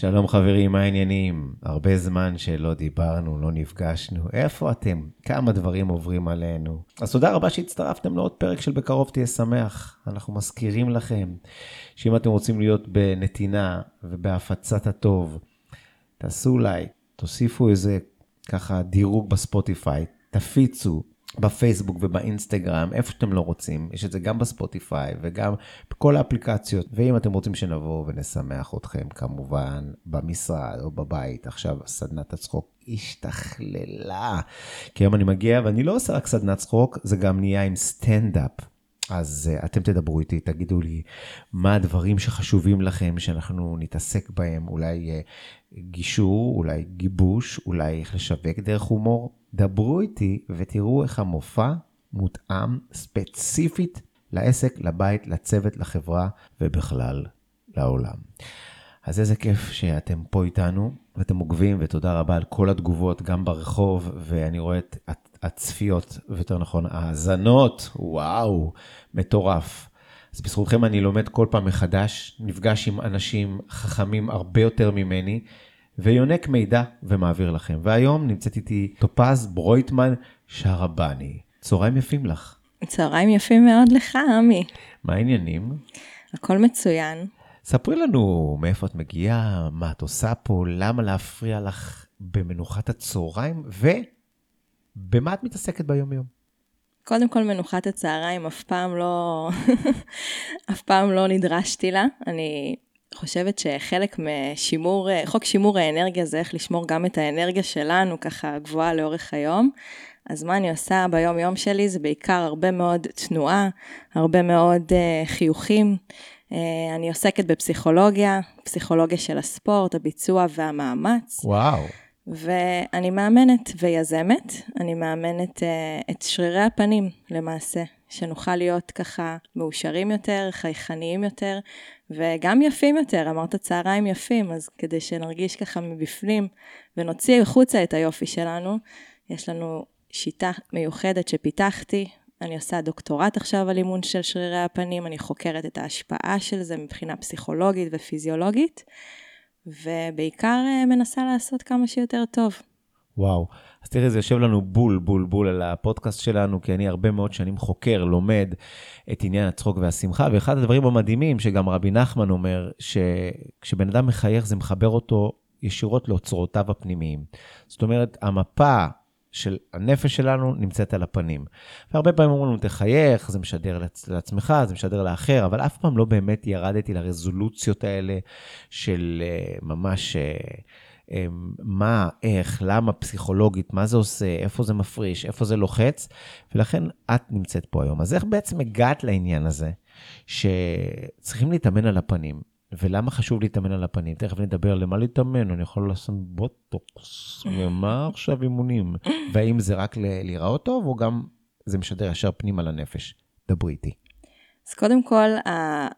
שלום חברים, מה העניינים? הרבה זמן שלא דיברנו, לא נפגשנו. איפה אתם? כמה דברים עוברים עלינו. אז תודה רבה שהצטרפתם לעוד פרק של בקרוב תהיה שמח. אנחנו מזכירים לכם שאם אתם רוצים להיות בנתינה ובהפצת הטוב, תעשו לייק, תוסיפו איזה ככה דירוג בספוטיפיי, תפיצו, בפייסבוק ובאינסטגרם, איפה שאתם לא רוצים, יש את זה גם בספוטיפיי וגם בכל האפליקציות. ואם אתם רוצים שנבוא ונשמח אתכם, כמובן, במשרד או בבית, עכשיו סדנת הצחוק השתכללה. כי היום אני מגיע ואני לא עושה רק סדנת צחוק, זה גם נהיה עם סטנדאפ. אז uh, אתם תדברו איתי, תגידו לי מה הדברים שחשובים לכם שאנחנו נתעסק בהם, אולי uh, גישור, אולי גיבוש, אולי איך לשווק דרך הומור. דברו איתי ותראו איך המופע מותאם ספציפית לעסק, לבית, לצוות, לחברה ובכלל לעולם. אז איזה כיף שאתם פה איתנו ואתם עוקבים, ותודה רבה על כל התגובות, גם ברחוב, ואני רואה את הצפיות, ויותר נכון, ההאזנות, וואו, מטורף. אז בזכותכם אני לומד כל פעם מחדש, נפגש עם אנשים חכמים הרבה יותר ממני, ויונק מידע ומעביר לכם. והיום נמצאת איתי טופז ברויטמן שרבני. צהריים יפים לך. צהריים יפים מאוד לך, עמי. מה העניינים? הכל מצוין. ספרי לנו מאיפה את מגיעה, מה את עושה פה, למה להפריע לך במנוחת הצהריים, ובמה את מתעסקת ביום-יום. קודם כל, מנוחת הצהריים אף פעם לא, אף פעם לא נדרשתי לה. אני חושבת שחלק משימור, חוק שימור האנרגיה זה איך לשמור גם את האנרגיה שלנו ככה גבוהה לאורך היום. אז מה אני עושה ביום יום שלי זה בעיקר הרבה מאוד תנועה, הרבה מאוד uh, חיוכים. Uh, אני עוסקת בפסיכולוגיה, פסיכולוגיה של הספורט, הביצוע והמאמץ. וואו. ואני מאמנת ויזמת, אני מאמנת uh, את שרירי הפנים למעשה, שנוכל להיות ככה מאושרים יותר, חייכניים יותר, וגם יפים יותר, אמרת צהריים יפים, אז כדי שנרגיש ככה מבפנים ונוציא החוצה את היופי שלנו, יש לנו שיטה מיוחדת שפיתחתי, אני עושה דוקטורט עכשיו על אימון של שרירי הפנים, אני חוקרת את ההשפעה של זה מבחינה פסיכולוגית ופיזיולוגית, ובעיקר אה, מנסה לעשות כמה שיותר טוב. וואו, אז תראה, זה יושב לנו בול, בול, בול על הפודקאסט שלנו, כי אני הרבה מאוד שנים חוקר, לומד את עניין הצחוק והשמחה, ואחד הדברים המדהימים, שגם רבי נחמן אומר, שכשבן אדם מחייך זה מחבר אותו ישירות לאוצרותיו הפנימיים. זאת אומרת, המפה של הנפש שלנו נמצאת על הפנים. והרבה פעמים אומרים לנו, תחייך, זה משדר לעצמך, זה משדר לאחר, אבל אף פעם לא באמת ירדתי לרזולוציות האלה של אה, ממש... אמ, מה, איך, למה פסיכולוגית, מה זה עושה, איפה זה מפריש, איפה זה לוחץ, ולכן את נמצאת פה היום. אז איך בעצם הגעת לעניין הזה, שצריכים להתאמן על הפנים, ולמה חשוב להתאמן על הפנים? תכף נדבר למה להתאמן, אני יכול לעשות בוטוקס, ומה עכשיו אימונים? והאם זה רק להיראות טוב, או גם זה משדר ישר פנימה לנפש? דברי איתי. אז קודם כל,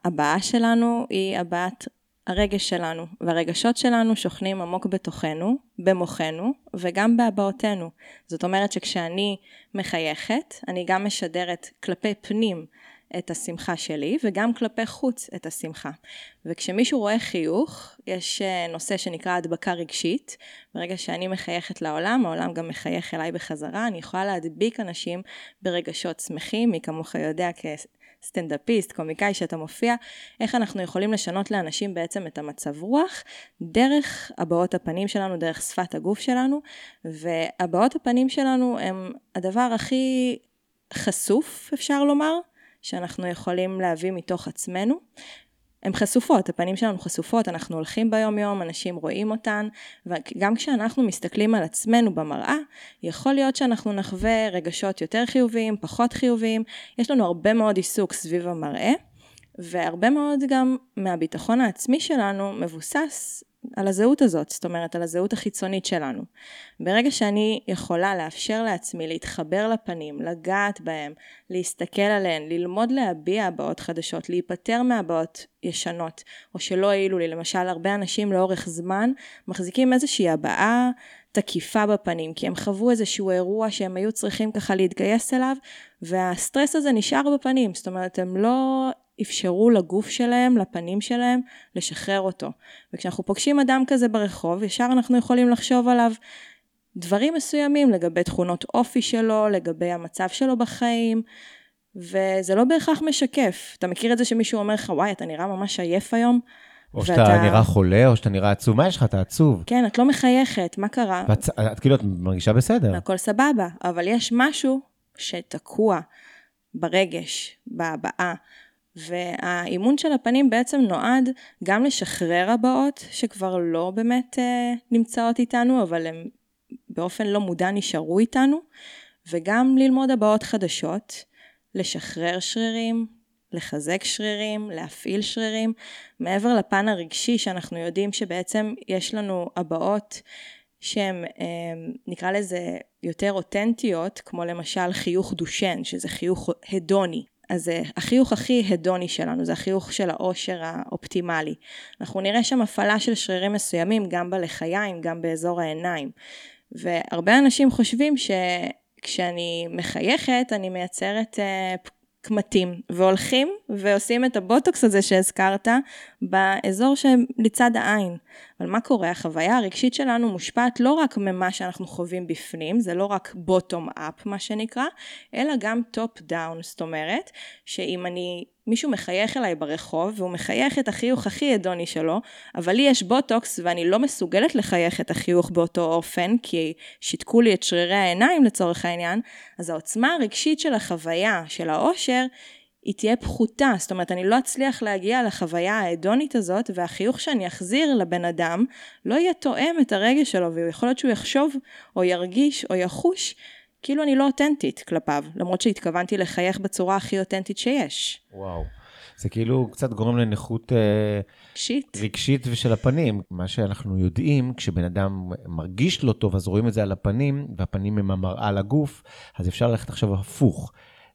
הבעה שלנו היא הבעת הרגש שלנו, והרגשות שלנו שוכנים עמוק בתוכנו, במוחנו, וגם בהבעותינו. זאת אומרת שכשאני מחייכת, אני גם משדרת כלפי פנים את השמחה שלי, וגם כלפי חוץ את השמחה. וכשמישהו רואה חיוך, יש אה, נושא שנקרא הדבקה רגשית. ברגע שאני מחייכת לעולם, העולם גם מחייך אליי בחזרה. אני יכולה להדביק אנשים ברגשות שמחים, מי כמוך יודע סטנדאפיסט, קומיקאי שאתה מופיע, איך אנחנו יכולים לשנות לאנשים בעצם את המצב רוח דרך הבעות הפנים שלנו, דרך שפת הגוף שלנו, והבעות הפנים שלנו הם הדבר הכי חשוף, אפשר לומר, שאנחנו יכולים להביא מתוך עצמנו. הן חשופות, הפנים שלנו חשופות, אנחנו הולכים ביום יום, אנשים רואים אותן, וגם כשאנחנו מסתכלים על עצמנו במראה, יכול להיות שאנחנו נחווה רגשות יותר חיוביים, פחות חיוביים, יש לנו הרבה מאוד עיסוק סביב המראה, והרבה מאוד גם מהביטחון העצמי שלנו מבוסס על הזהות הזאת, זאת אומרת על הזהות החיצונית שלנו. ברגע שאני יכולה לאפשר לעצמי להתחבר לפנים, לגעת בהם, להסתכל עליהן, ללמוד להביע הבעות חדשות, להיפטר מהבעות ישנות, או שלא העילו לי, למשל הרבה אנשים לאורך זמן מחזיקים איזושהי הבעה תקיפה בפנים, כי הם חוו איזשהו אירוע שהם היו צריכים ככה להתגייס אליו, והסטרס הזה נשאר בפנים, זאת אומרת הם לא אפשרו לגוף שלהם, לפנים שלהם, לשחרר אותו. וכשאנחנו פוגשים אדם כזה ברחוב, ישר אנחנו יכולים לחשוב עליו דברים מסוימים לגבי תכונות אופי שלו, לגבי המצב שלו בחיים, וזה לא בהכרח משקף. אתה מכיר את זה שמישהו אומר לך, וואי, אתה נראה ממש עייף היום? או שאתה ואתה... נראה חולה, או שאתה נראה עצוב. מה יש לך? אתה עצוב. כן, את לא מחייכת, מה קרה? ואת, את כאילו, את מרגישה בסדר. הכל סבבה, אבל יש משהו שתקוע ברגש, בהבעה. והאימון של הפנים בעצם נועד גם לשחרר הבעות שכבר לא באמת אה, נמצאות איתנו, אבל הן באופן לא מודע נשארו איתנו, וגם ללמוד הבעות חדשות, לשחרר שרירים, לחזק שרירים, להפעיל שרירים, מעבר לפן הרגשי שאנחנו יודעים שבעצם יש לנו הבעות שהן אה, נקרא לזה יותר אותנטיות, כמו למשל חיוך דושן, שזה חיוך הדוני. אז זה החיוך הכי הדוני שלנו, זה החיוך של העושר האופטימלי. אנחנו נראה שם הפעלה של שרירים מסוימים, גם בלחיים, גם באזור העיניים. והרבה אנשים חושבים שכשאני מחייכת, אני מייצרת אה, קמטים, והולכים ועושים את הבוטוקס הזה שהזכרת באזור שלצד העין. אבל מה קורה? החוויה הרגשית שלנו מושפעת לא רק ממה שאנחנו חווים בפנים, זה לא רק בוטום אפ מה שנקרא, אלא גם top down, זאת אומרת שאם אני מישהו מחייך אליי ברחוב, והוא מחייך את החיוך הכי הדוני שלו, אבל לי יש בוטוקס ואני לא מסוגלת לחייך את החיוך באותו אופן, כי שיתקו לי את שרירי העיניים לצורך העניין, אז העוצמה הרגשית של החוויה, של האושר, היא תהיה פחותה, זאת אומרת אני לא אצליח להגיע לחוויה ההדונית הזאת והחיוך שאני אחזיר לבן אדם לא יהיה תואם את הרגש שלו ויכול להיות שהוא יחשוב או ירגיש או יחוש כאילו אני לא אותנטית כלפיו, למרות שהתכוונתי לחייך בצורה הכי אותנטית שיש. וואו. זה כאילו קצת גורם לנכות אה, רגשית. רגשית ושל הפנים. מה שאנחנו יודעים, כשבן אדם מרגיש לא טוב, אז רואים את זה על הפנים, והפנים הם המראה לגוף, אז אפשר ללכת עכשיו הפוך.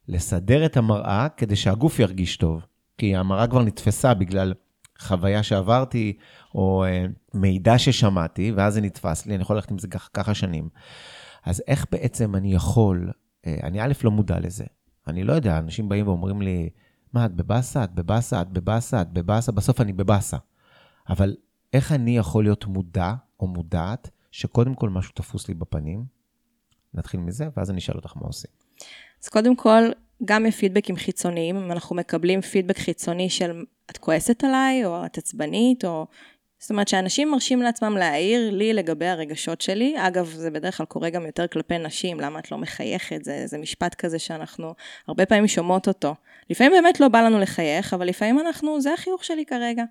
לסדר את המראה כדי שהגוף ירגיש טוב. כי המראה כבר נתפסה בגלל חוויה שעברתי, או אה, מידע ששמעתי, ואז זה נתפס לי, אני יכול ללכת עם זה ככה, ככה שנים. אז איך בעצם אני יכול, אה, אני א', לא מודע לזה. אני לא יודע, אנשים באים ואומרים לי, מה, את בבאסה? את בבאסה? את בבאסה? את בבאסה? בסוף אני בבאסה. אבל איך אני יכול להיות מודע או מודעת שקודם כל משהו תפוס לי בפנים? נתחיל מזה, ואז אני אשאל אותך מה עושים. אז קודם כל, גם מפידבקים חיצוניים, אם אנחנו מקבלים פידבק חיצוני של את כועסת עליי, או את עצבנית, או זאת אומרת שאנשים מרשים לעצמם להעיר לי לגבי הרגשות שלי. אגב, זה בדרך כלל קורה גם יותר כלפי נשים, למה את לא מחייכת? זה, זה משפט כזה שאנחנו הרבה פעמים שומעות אותו. לפעמים באמת לא בא לנו לחייך, אבל לפעמים אנחנו, זה החיוך שלי כרגע.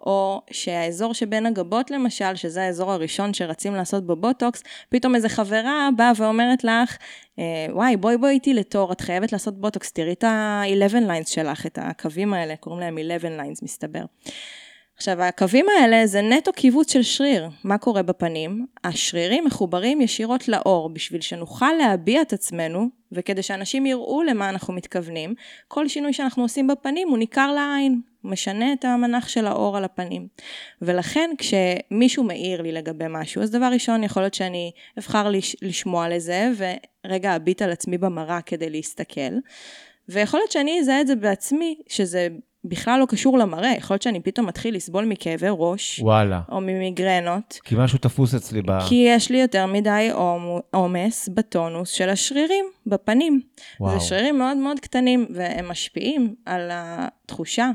או שהאזור שבין הגבות למשל, שזה האזור הראשון שרצים לעשות בו בוטוקס, פתאום איזה חברה באה ואומרת לך, אה, וואי, בואי בואי איתי לתור, את חייבת לעשות בוטוקס, תראי את ה-11 lines שלך, את הקווים האלה, קוראים להם 11 lines, מסתבר. עכשיו, הקווים האלה זה נטו קיבוץ של שריר. מה קורה בפנים? השרירים מחוברים ישירות לאור, בשביל שנוכל להביע את עצמנו, וכדי שאנשים יראו למה אנחנו מתכוונים, כל שינוי שאנחנו עושים בפנים הוא ניכר לעין, משנה את המנח של האור על הפנים. ולכן כשמישהו מעיר לי לגבי משהו, אז דבר ראשון יכול להיות שאני אבחר לש- לשמוע לזה, ורגע אביט על עצמי במראה כדי להסתכל. ויכול להיות שאני אזהה את זה בעצמי, שזה בכלל לא קשור למראה, יכול להיות שאני פתאום מתחיל לסבול מכאבי ראש. וואלה. או ממיגרנות. כי משהו תפוס אצלי ב... כי יש לי יותר מדי עומס בטונוס של השרירים, בפנים. וואו. זה שרירים מאוד מאוד קטנים, והם משפיעים על התחושה.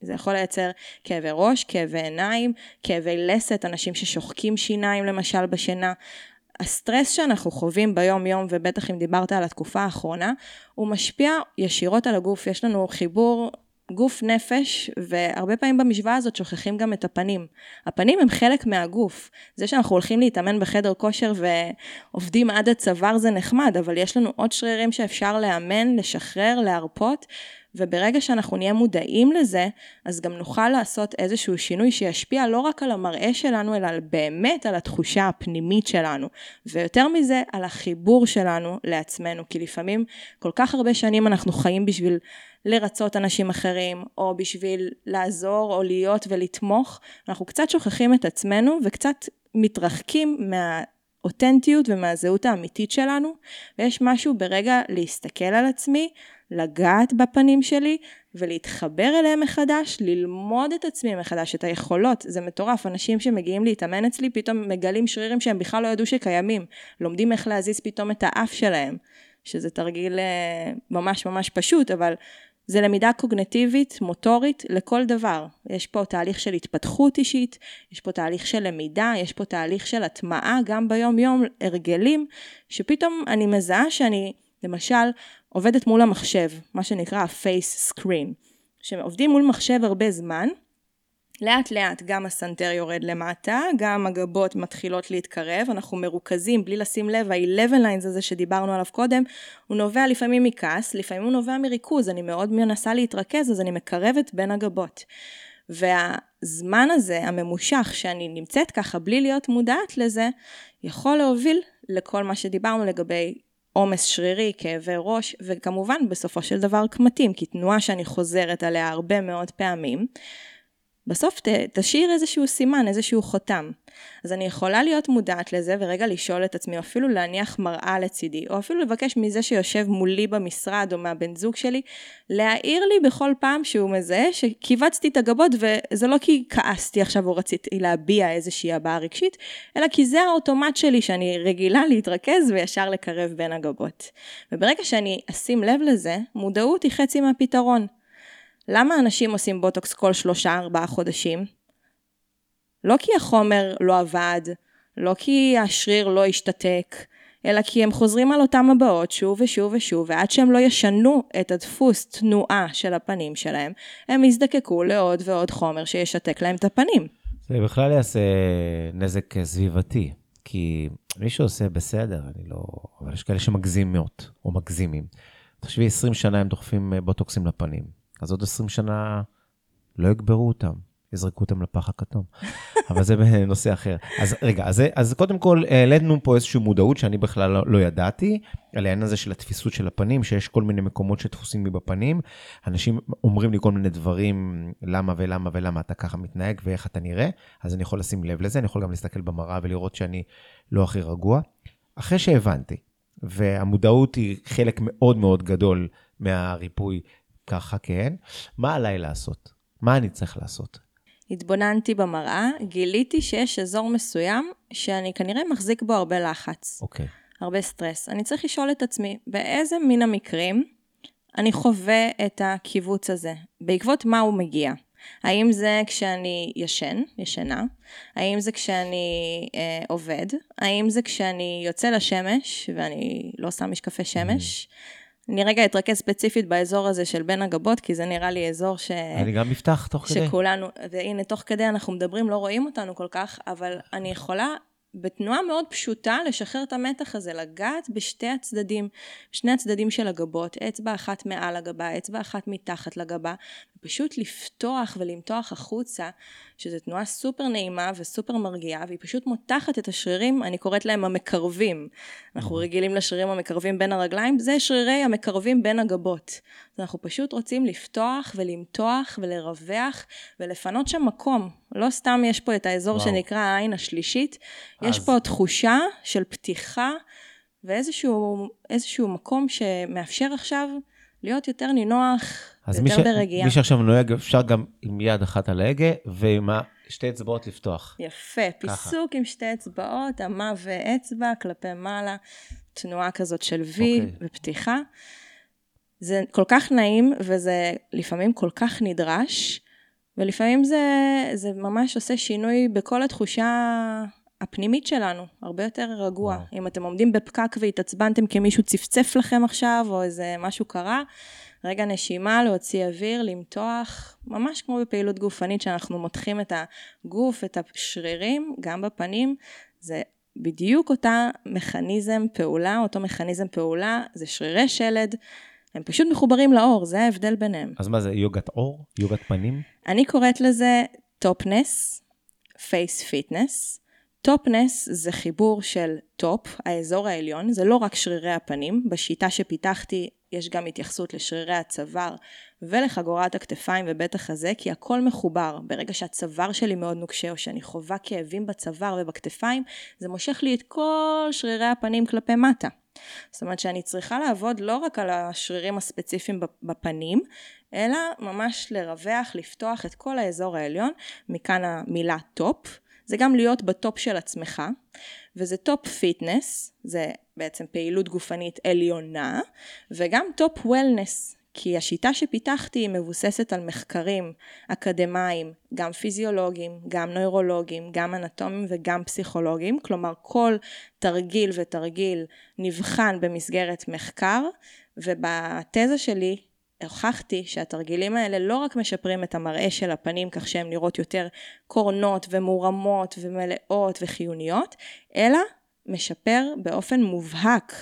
זה יכול לייצר כאבי ראש, כאבי עיניים, כאבי לסת, אנשים ששוחקים שיניים למשל בשינה. הסטרס שאנחנו חווים ביום יום, ובטח אם דיברת על התקופה האחרונה, הוא משפיע ישירות על הגוף. יש לנו חיבור גוף נפש, והרבה פעמים במשוואה הזאת שוכחים גם את הפנים. הפנים הם חלק מהגוף. זה שאנחנו הולכים להתאמן בחדר כושר ועובדים עד הצוואר זה נחמד, אבל יש לנו עוד שרירים שאפשר לאמן, לשחרר, להרפות, וברגע שאנחנו נהיה מודעים לזה, אז גם נוכל לעשות איזשהו שינוי שישפיע לא רק על המראה שלנו, אלא באמת על התחושה הפנימית שלנו. ויותר מזה, על החיבור שלנו לעצמנו, כי לפעמים כל כך הרבה שנים אנחנו חיים בשביל לרצות אנשים אחרים, או בשביל לעזור או להיות ולתמוך, אנחנו קצת שוכחים את עצמנו וקצת מתרחקים מה... אותנטיות ומהזהות האמיתית שלנו, ויש משהו ברגע להסתכל על עצמי, לגעת בפנים שלי ולהתחבר אליהם מחדש, ללמוד את עצמי מחדש, את היכולות. זה מטורף, אנשים שמגיעים להתאמן אצלי פתאום מגלים שרירים שהם בכלל לא ידעו שקיימים. לומדים איך להזיז פתאום את האף שלהם, שזה תרגיל אה, ממש ממש פשוט, אבל זה למידה קוגנטיבית, מוטורית, לכל דבר. יש פה תהליך של התפתחות אישית, יש פה תהליך של למידה, יש פה תהליך של הטמעה, גם ביום-יום, הרגלים, שפתאום אני מזהה שאני, למשל, עובדת מול המחשב, מה שנקרא ה-face screen. שעובדים מול מחשב הרבה זמן, לאט לאט גם הסנטר יורד למטה, גם הגבות מתחילות להתקרב, אנחנו מרוכזים בלי לשים לב, ה-11 lines הזה שדיברנו עליו קודם, הוא נובע לפעמים מכעס, לפעמים הוא נובע מריכוז, אני מאוד מנסה להתרכז אז אני מקרבת בין הגבות. והזמן הזה, הממושך, שאני נמצאת ככה בלי להיות מודעת לזה, יכול להוביל לכל מה שדיברנו לגבי עומס שרירי, כאבי ראש, וכמובן בסופו של דבר קמטים, כי תנועה שאני חוזרת עליה הרבה מאוד פעמים, בסוף ת, תשאיר איזשהו סימן, איזשהו חותם. אז אני יכולה להיות מודעת לזה ורגע לשאול את עצמי, או אפילו להניח מראה לצידי, או אפילו לבקש מזה שיושב מולי במשרד או מהבן זוג שלי, להעיר לי בכל פעם שהוא מזהה שכיווצתי את הגבות, וזה לא כי כעסתי עכשיו או רציתי להביע איזושהי הבעה רגשית, אלא כי זה האוטומט שלי שאני רגילה להתרכז וישר לקרב בין הגבות. וברגע שאני אשים לב לזה, מודעות היא חצי מהפתרון. למה אנשים עושים בוטוקס כל שלושה ארבעה חודשים? לא כי החומר לא עבד, לא כי השריר לא השתתק, אלא כי הם חוזרים על אותם הבעות שוב ושוב ושוב, ועד שהם לא ישנו את הדפוס תנועה של הפנים שלהם, הם יזדקקו לעוד ועוד חומר שישתק להם את הפנים. זה בכלל יעשה נזק סביבתי, כי מי שעושה בסדר, אני לא... אבל יש כאלה שמגזימות, או מגזימים. תחשבי, 20 שנה הם דוחפים בוטוקסים לפנים. אז עוד 20 שנה לא יגברו אותם, יזרקו אותם לפח הכתום. אבל זה בנושא אחר. אז רגע, אז, אז קודם כל העלינו פה איזושהי מודעות שאני בכלל לא, לא ידעתי, על העניין הזה של התפיסות של הפנים, שיש כל מיני מקומות שתפוסים לי בפנים. אנשים אומרים לי כל מיני דברים, למה ולמה ולמה אתה ככה מתנהג ואיך אתה נראה, אז אני יכול לשים לב לזה, אני יכול גם להסתכל במראה ולראות שאני לא הכי רגוע. אחרי שהבנתי, והמודעות היא חלק מאוד מאוד גדול מהריפוי ככה כן, מה עליי לעשות? מה אני צריך לעשות? התבוננתי במראה, גיליתי שיש אזור מסוים שאני כנראה מחזיק בו הרבה לחץ. אוקיי. Okay. הרבה סטרס. אני צריך לשאול את עצמי, באיזה מין המקרים אני חווה את הקיבוץ הזה? בעקבות מה הוא מגיע? האם זה כשאני ישן, ישנה? האם זה כשאני אה, עובד? האם זה כשאני יוצא לשמש ואני לא שם משקפי שמש? Mm-hmm. אני רגע אתרכז ספציפית באזור הזה של בין הגבות, כי זה נראה לי אזור ש... אני גם אפתח תוך כדי. שכולנו, והנה, תוך כדי אנחנו מדברים, לא רואים אותנו כל כך, אבל אני יכולה בתנועה מאוד פשוטה לשחרר את המתח הזה, לגעת בשתי הצדדים, שני הצדדים של הגבות, אצבע אחת מעל הגבה, אצבע אחת מתחת לגבה, ופשוט לפתוח ולמתוח החוצה, שזו תנועה סופר נעימה וסופר מרגיעה, והיא פשוט מותחת את השרירים, אני קוראת להם המקרבים. אנחנו. רגילים לשרירים המקרבים בין הרגליים, זה שרירי המקרבים בין הגבות. אז אנחנו פשוט רוצים לפתוח ולמתוח ולרווח ולפנות שם מקום. לא סתם יש פה את האזור וואו. שנקרא העין השלישית, אז... יש פה תחושה של פתיחה ואיזשהו מקום שמאפשר עכשיו להיות יותר נינוח, יותר מי ש... ברגיעה. מי שעכשיו נוהג, אפשר גם עם יד אחת על ההגה ועם שתי אצבעות לפתוח. יפה, ככה. פיסוק עם שתי אצבעות, אמה ואצבע כלפי מעלה, תנועה כזאת של okay. אוקיי. ופתיחה. זה כל כך נעים וזה לפעמים כל כך נדרש, ולפעמים זה, זה ממש עושה שינוי בכל התחושה הפנימית שלנו, הרבה יותר רגוע. וואו. אם אתם עומדים בפקק והתעצבנתם כי מישהו צפצף לכם עכשיו, או איזה משהו קרה, רגע נשימה, להוציא אוויר, למתוח, ממש כמו בפעילות גופנית שאנחנו מותחים את הגוף, את השרירים, גם בפנים, זה בדיוק אותה מכניזם פעולה, אותו מכניזם פעולה, זה שרירי שלד. הם פשוט מחוברים לאור, זה ההבדל ביניהם. אז מה זה, יוגת אור? יוגת פנים? אני קוראת לזה טופנס, face fitness. טופנס זה חיבור של top, האזור העליון, זה לא רק שרירי הפנים, בשיטה שפיתחתי יש גם התייחסות לשרירי הצוואר ולחגורת הכתפיים ובית החזה, כי הכל מחובר. ברגע שהצוואר שלי מאוד נוקשה, או שאני חווה כאבים בצוואר ובכתפיים, זה מושך לי את כל שרירי הפנים כלפי מטה. זאת אומרת שאני צריכה לעבוד לא רק על השרירים הספציפיים בפנים, אלא ממש לרווח, לפתוח את כל האזור העליון, מכאן המילה top. זה גם להיות ב top של עצמך, וזה top fitness, זה בעצם פעילות גופנית עליונה, וגם top wellness, כי השיטה שפיתחתי היא מבוססת על מחקרים אקדמיים, גם פיזיולוגיים, גם נוירולוגיים, גם אנטומיים וגם פסיכולוגיים, כלומר כל תרגיל ותרגיל נבחן במסגרת מחקר, ובתזה שלי הוכחתי שהתרגילים האלה לא רק משפרים את המראה של הפנים כך שהן נראות יותר קורנות ומורמות ומלאות וחיוניות, אלא משפר באופן מובהק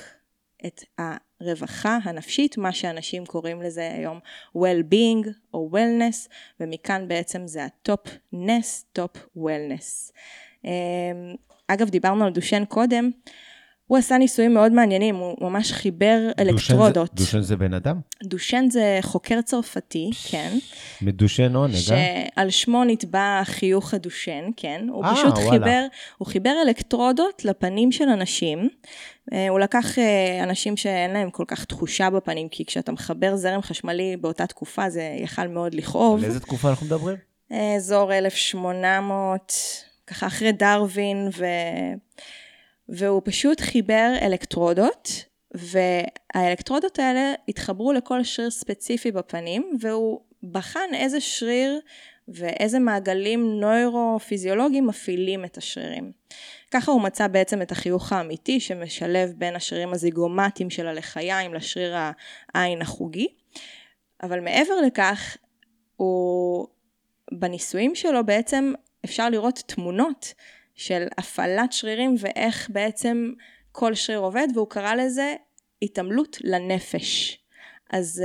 את הרווחה הנפשית, מה שאנשים קוראים לזה היום well-being או wellness, ומכאן בעצם זה ה-top-ness, top-wellness. אמ, אגב, דיברנו על דושן קודם, הוא עשה ניסויים מאוד מעניינים, הוא ממש חיבר אלקטרודות. דושן זה, דושן זה בן אדם? דושן זה חוקר צרפתי, כן. מדושן עונג, אה? שעל שמו נטבע חיוך הדושן, כן. הוא 아, אה, פשוט וואלה. חיבר, הוא חיבר אלקטרודות לפנים של אנשים. אה, הוא לקח אנשים שאין להם כל כך תחושה בפנים, כי כשאתה מחבר זרם חשמלי באותה תקופה זה יכל מאוד לכאוב. על איזה תקופה אנחנו מדברים? אזור 1800, ככה אחרי דרווין, ו... והוא פשוט חיבר אלקטרודות, והאלקטרודות האלה התחברו לכל שריר ספציפי בפנים, והוא בחן איזה שריר ואיזה מעגלים נוירו-פיזיולוגיים מפעילים את השרירים. ככה הוא מצא בעצם את החיוך האמיתי שמשלב בין השרירים הזיגומטיים של הלחיים לשריר העין החוגי. אבל מעבר לכך, הוא בניסויים שלו בעצם אפשר לראות תמונות של הפעלת שרירים ואיך בעצם כל שריר עובד, והוא קרא לזה התעמלות לנפש. אז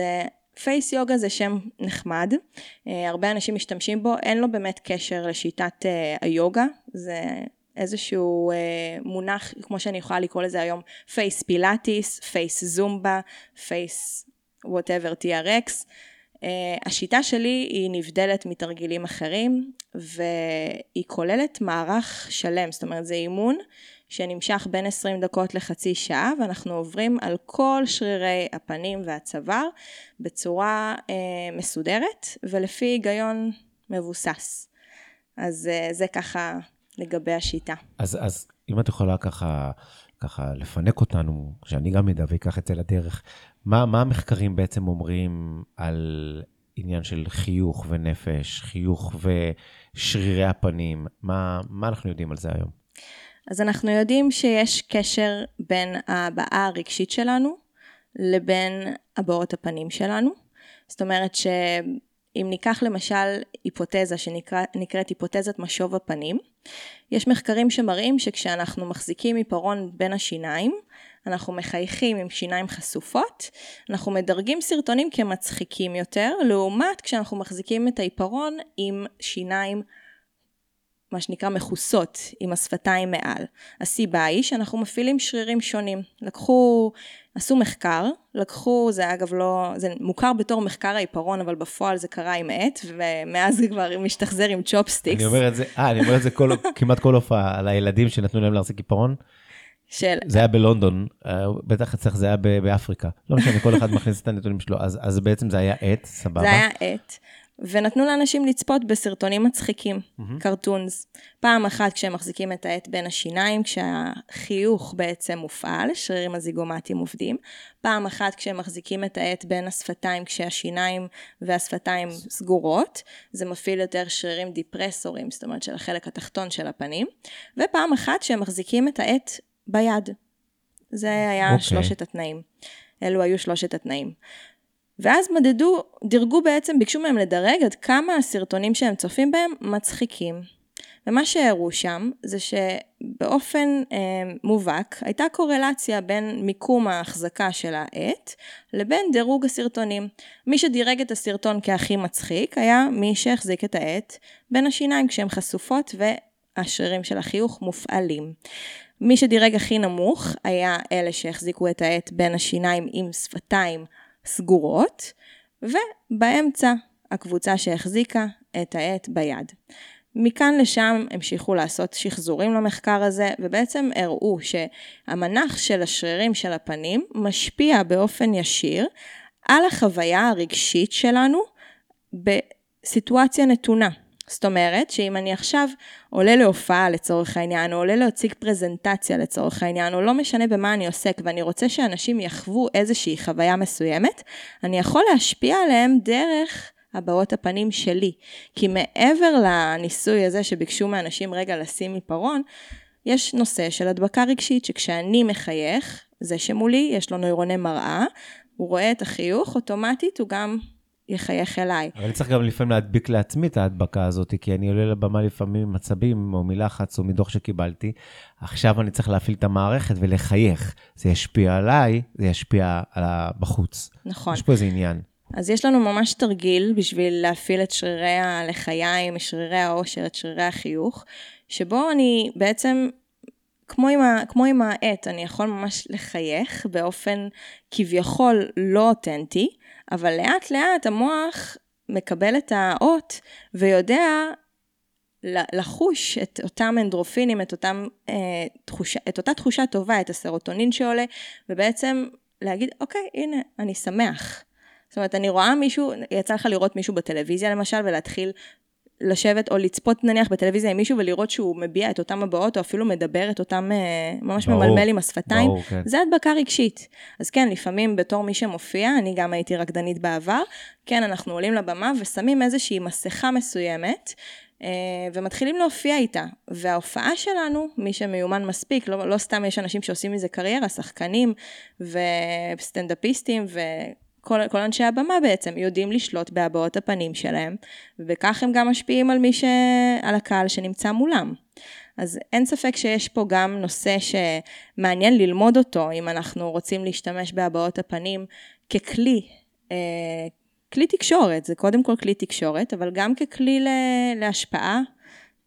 פייס uh, יוגה זה שם נחמד, uh, הרבה אנשים משתמשים בו, אין לו באמת קשר לשיטת uh, היוגה, זה איזשהו uh, מונח, כמו שאני יכולה לקרוא לזה היום, face פילאטיס, face זומבה, face whatever TRX. אה, השיטה שלי היא נבדלת מתרגילים אחרים והיא כוללת מערך שלם, זאת אומרת זה אימון שנמשך בין 20 דקות לחצי שעה ואנחנו עוברים על כל שרירי הפנים והצוואר בצורה uh, מסודרת ולפי היגיון מבוסס. אז אה, זה ככה לגבי השיטה. אז, אז אם את יכולה ככה, ככה לפנק אותנו, שאני גם אדע ויקח את זה לדרך, מה, מה המחקרים בעצם אומרים על עניין של חיוך ונפש, חיוך ושרירי הפנים? מה, מה אנחנו יודעים על זה היום? אז אנחנו יודעים שיש קשר בין ההבעה הרגשית שלנו לבין הבעות הפנים שלנו. זאת אומרת שאם ניקח למשל היפותזה שנקראת היפותזת משוב הפנים, יש מחקרים שמראים שכשאנחנו מחזיקים עיפרון בין השיניים, אנחנו מחייכים עם שיניים חשופות, אנחנו מדרגים סרטונים כמצחיקים יותר, לעומת כשאנחנו מחזיקים את העיפרון עם שיניים מה שנקרא מכוסות עם השפתיים מעל. הסיבה היא שאנחנו מפעילים שרירים שונים. לקחו, עשו מחקר, לקחו, זה אגב לא, זה מוכר בתור מחקר העיפרון, אבל בפועל זה קרה עם עט, ומאז זה כבר משתחזר עם צ'ופסטיקס. אני אומר את זה, אה, אני אומר את זה כל, כמעט כל הופעה, על הילדים שנתנו להם להחזיק עיפרון. של... זה היה בלונדון, אה, בטח אצלך זה היה באפריקה. לא משנה, כל אחד מכניס את הנתונים שלו, אז, אז בעצם זה היה עט, סבבה. זה היה עט. ונתנו לאנשים לצפות בסרטונים מצחיקים, cartoons. פעם אחת כשהם מחזיקים את העט בין השיניים, כשהחיוך בעצם מופעל, השרירים הזיגומטיים עובדים. פעם אחת כשהם מחזיקים את העט בין השפתיים, כשהשיניים והשפתיים סגורות, זה מפעיל יותר שרירים דיפרסורים, זאת אומרת של החלק התחתון של הפנים. ופעם אחת כשהם מחזיקים את העט ביד. זה היה okay. אוקיי. שלושת התנאים. אלו היו שלושת התנאים. ואז מדדו, דירגו בעצם, ביקשו מהם לדרג עד כמה הסרטונים שהם צופים בהם מצחיקים. ומה שהראו שם זה שבאופן אה, מובהק הייתה קורלציה בין מיקום ההחזקה של העט לבין דירוג הסרטונים. מי שדירג את הסרטון כהכי מצחיק היה מי שהחזיק את העט בין השיניים כשהן חשופות והשרירים של החיוך מופעלים. מי שדירג הכי נמוך היה אלה שהחזיקו את העט בין השיניים עם שפתיים סגורות, ובאמצע הקבוצה שהחזיקה את העט ביד. מכאן לשם המשיכו לעשות שחזורים למחקר הזה, ובעצם הראו שהמנח של השרירים של הפנים משפיע באופן ישיר על החוויה הרגשית שלנו בסיטואציה נתונה. זאת אומרת שאם אני עכשיו עולה להופעה לצורך העניין, או עולה להציג פרזנטציה לצורך העניין, או לא משנה במה אני עוסק, ואני רוצה שאנשים יחוו איזושהי חוויה מסוימת, אני יכול להשפיע עליהם דרך הבעות הפנים שלי. כי מעבר לניסוי הזה שביקשו מאנשים רגע לשים עיפרון, יש נושא של הדבקה רגשית, שכשאני מחייך, זה שמולי יש לו נוירוני מראה, הוא רואה את החיוך, אוטומטית הוא גם יחייך אליי. אבל אני צריך גם לפעמים להדביק לעצמי את ההדבקה הזאת, כי אני עולה לבמה לפעמים עם עצבים, או מלחץ, או מדוח שקיבלתי. עכשיו אני צריך להפעיל את המערכת ולחייך. זה ישפיע עליי, זה ישפיע על בחוץ. נכון. יש פה איזה עניין. אז יש לנו ממש תרגיל בשביל להפעיל את שרירי הלחיים, את שרירי העושר, את שרירי החיוך, שבו אני בעצם כמו עם, ה, כמו עם העט, אני יכול ממש לחייך באופן כביכול לא אותנטי, אבל לאט לאט המוח מקבל את האות ויודע לחוש את אותם אנדרופינים, את, אותם, אה, תחושה, את אותה תחושה טובה, את הסרוטונין שעולה, ובעצם להגיד, אוקיי, הנה, אני שמח. זאת אומרת, אני רואה מישהו, יצא לך לראות מישהו בטלוויזיה למשל, ולהתחיל לשבת או לצפות נניח בטלוויזיה עם מישהו ולראות שהוא מביע את אותם הבעות, או אפילו מדבר את אותם, אה, ממש ברור, ממלמל עם השפתיים, ברור, כן. זה הדבקה רגשית. אז כן, לפעמים בתור מי שמופיע, אני גם הייתי רקדנית בעבר, כן, אנחנו עולים לבמה ושמים איזושהי מסכה מסוימת, אה, ומתחילים להופיע איתה. וההופעה שלנו, מי שמיומן מספיק, לא, לא סתם יש אנשים שעושים מזה קריירה, שחקנים וסטנדאפיסטים ו... כל, כל אנשי הבמה בעצם יודעים לשלוט בהבעות הפנים שלהם, וכך הם גם משפיעים על מי ש... על הקהל שנמצא מולם. אז אין ספק שיש פה גם נושא שמעניין ללמוד אותו, אם אנחנו רוצים להשתמש בהבעות הפנים ככלי, אה, כלי תקשורת, זה קודם כל כלי תקשורת, אבל גם ככלי להשפעה,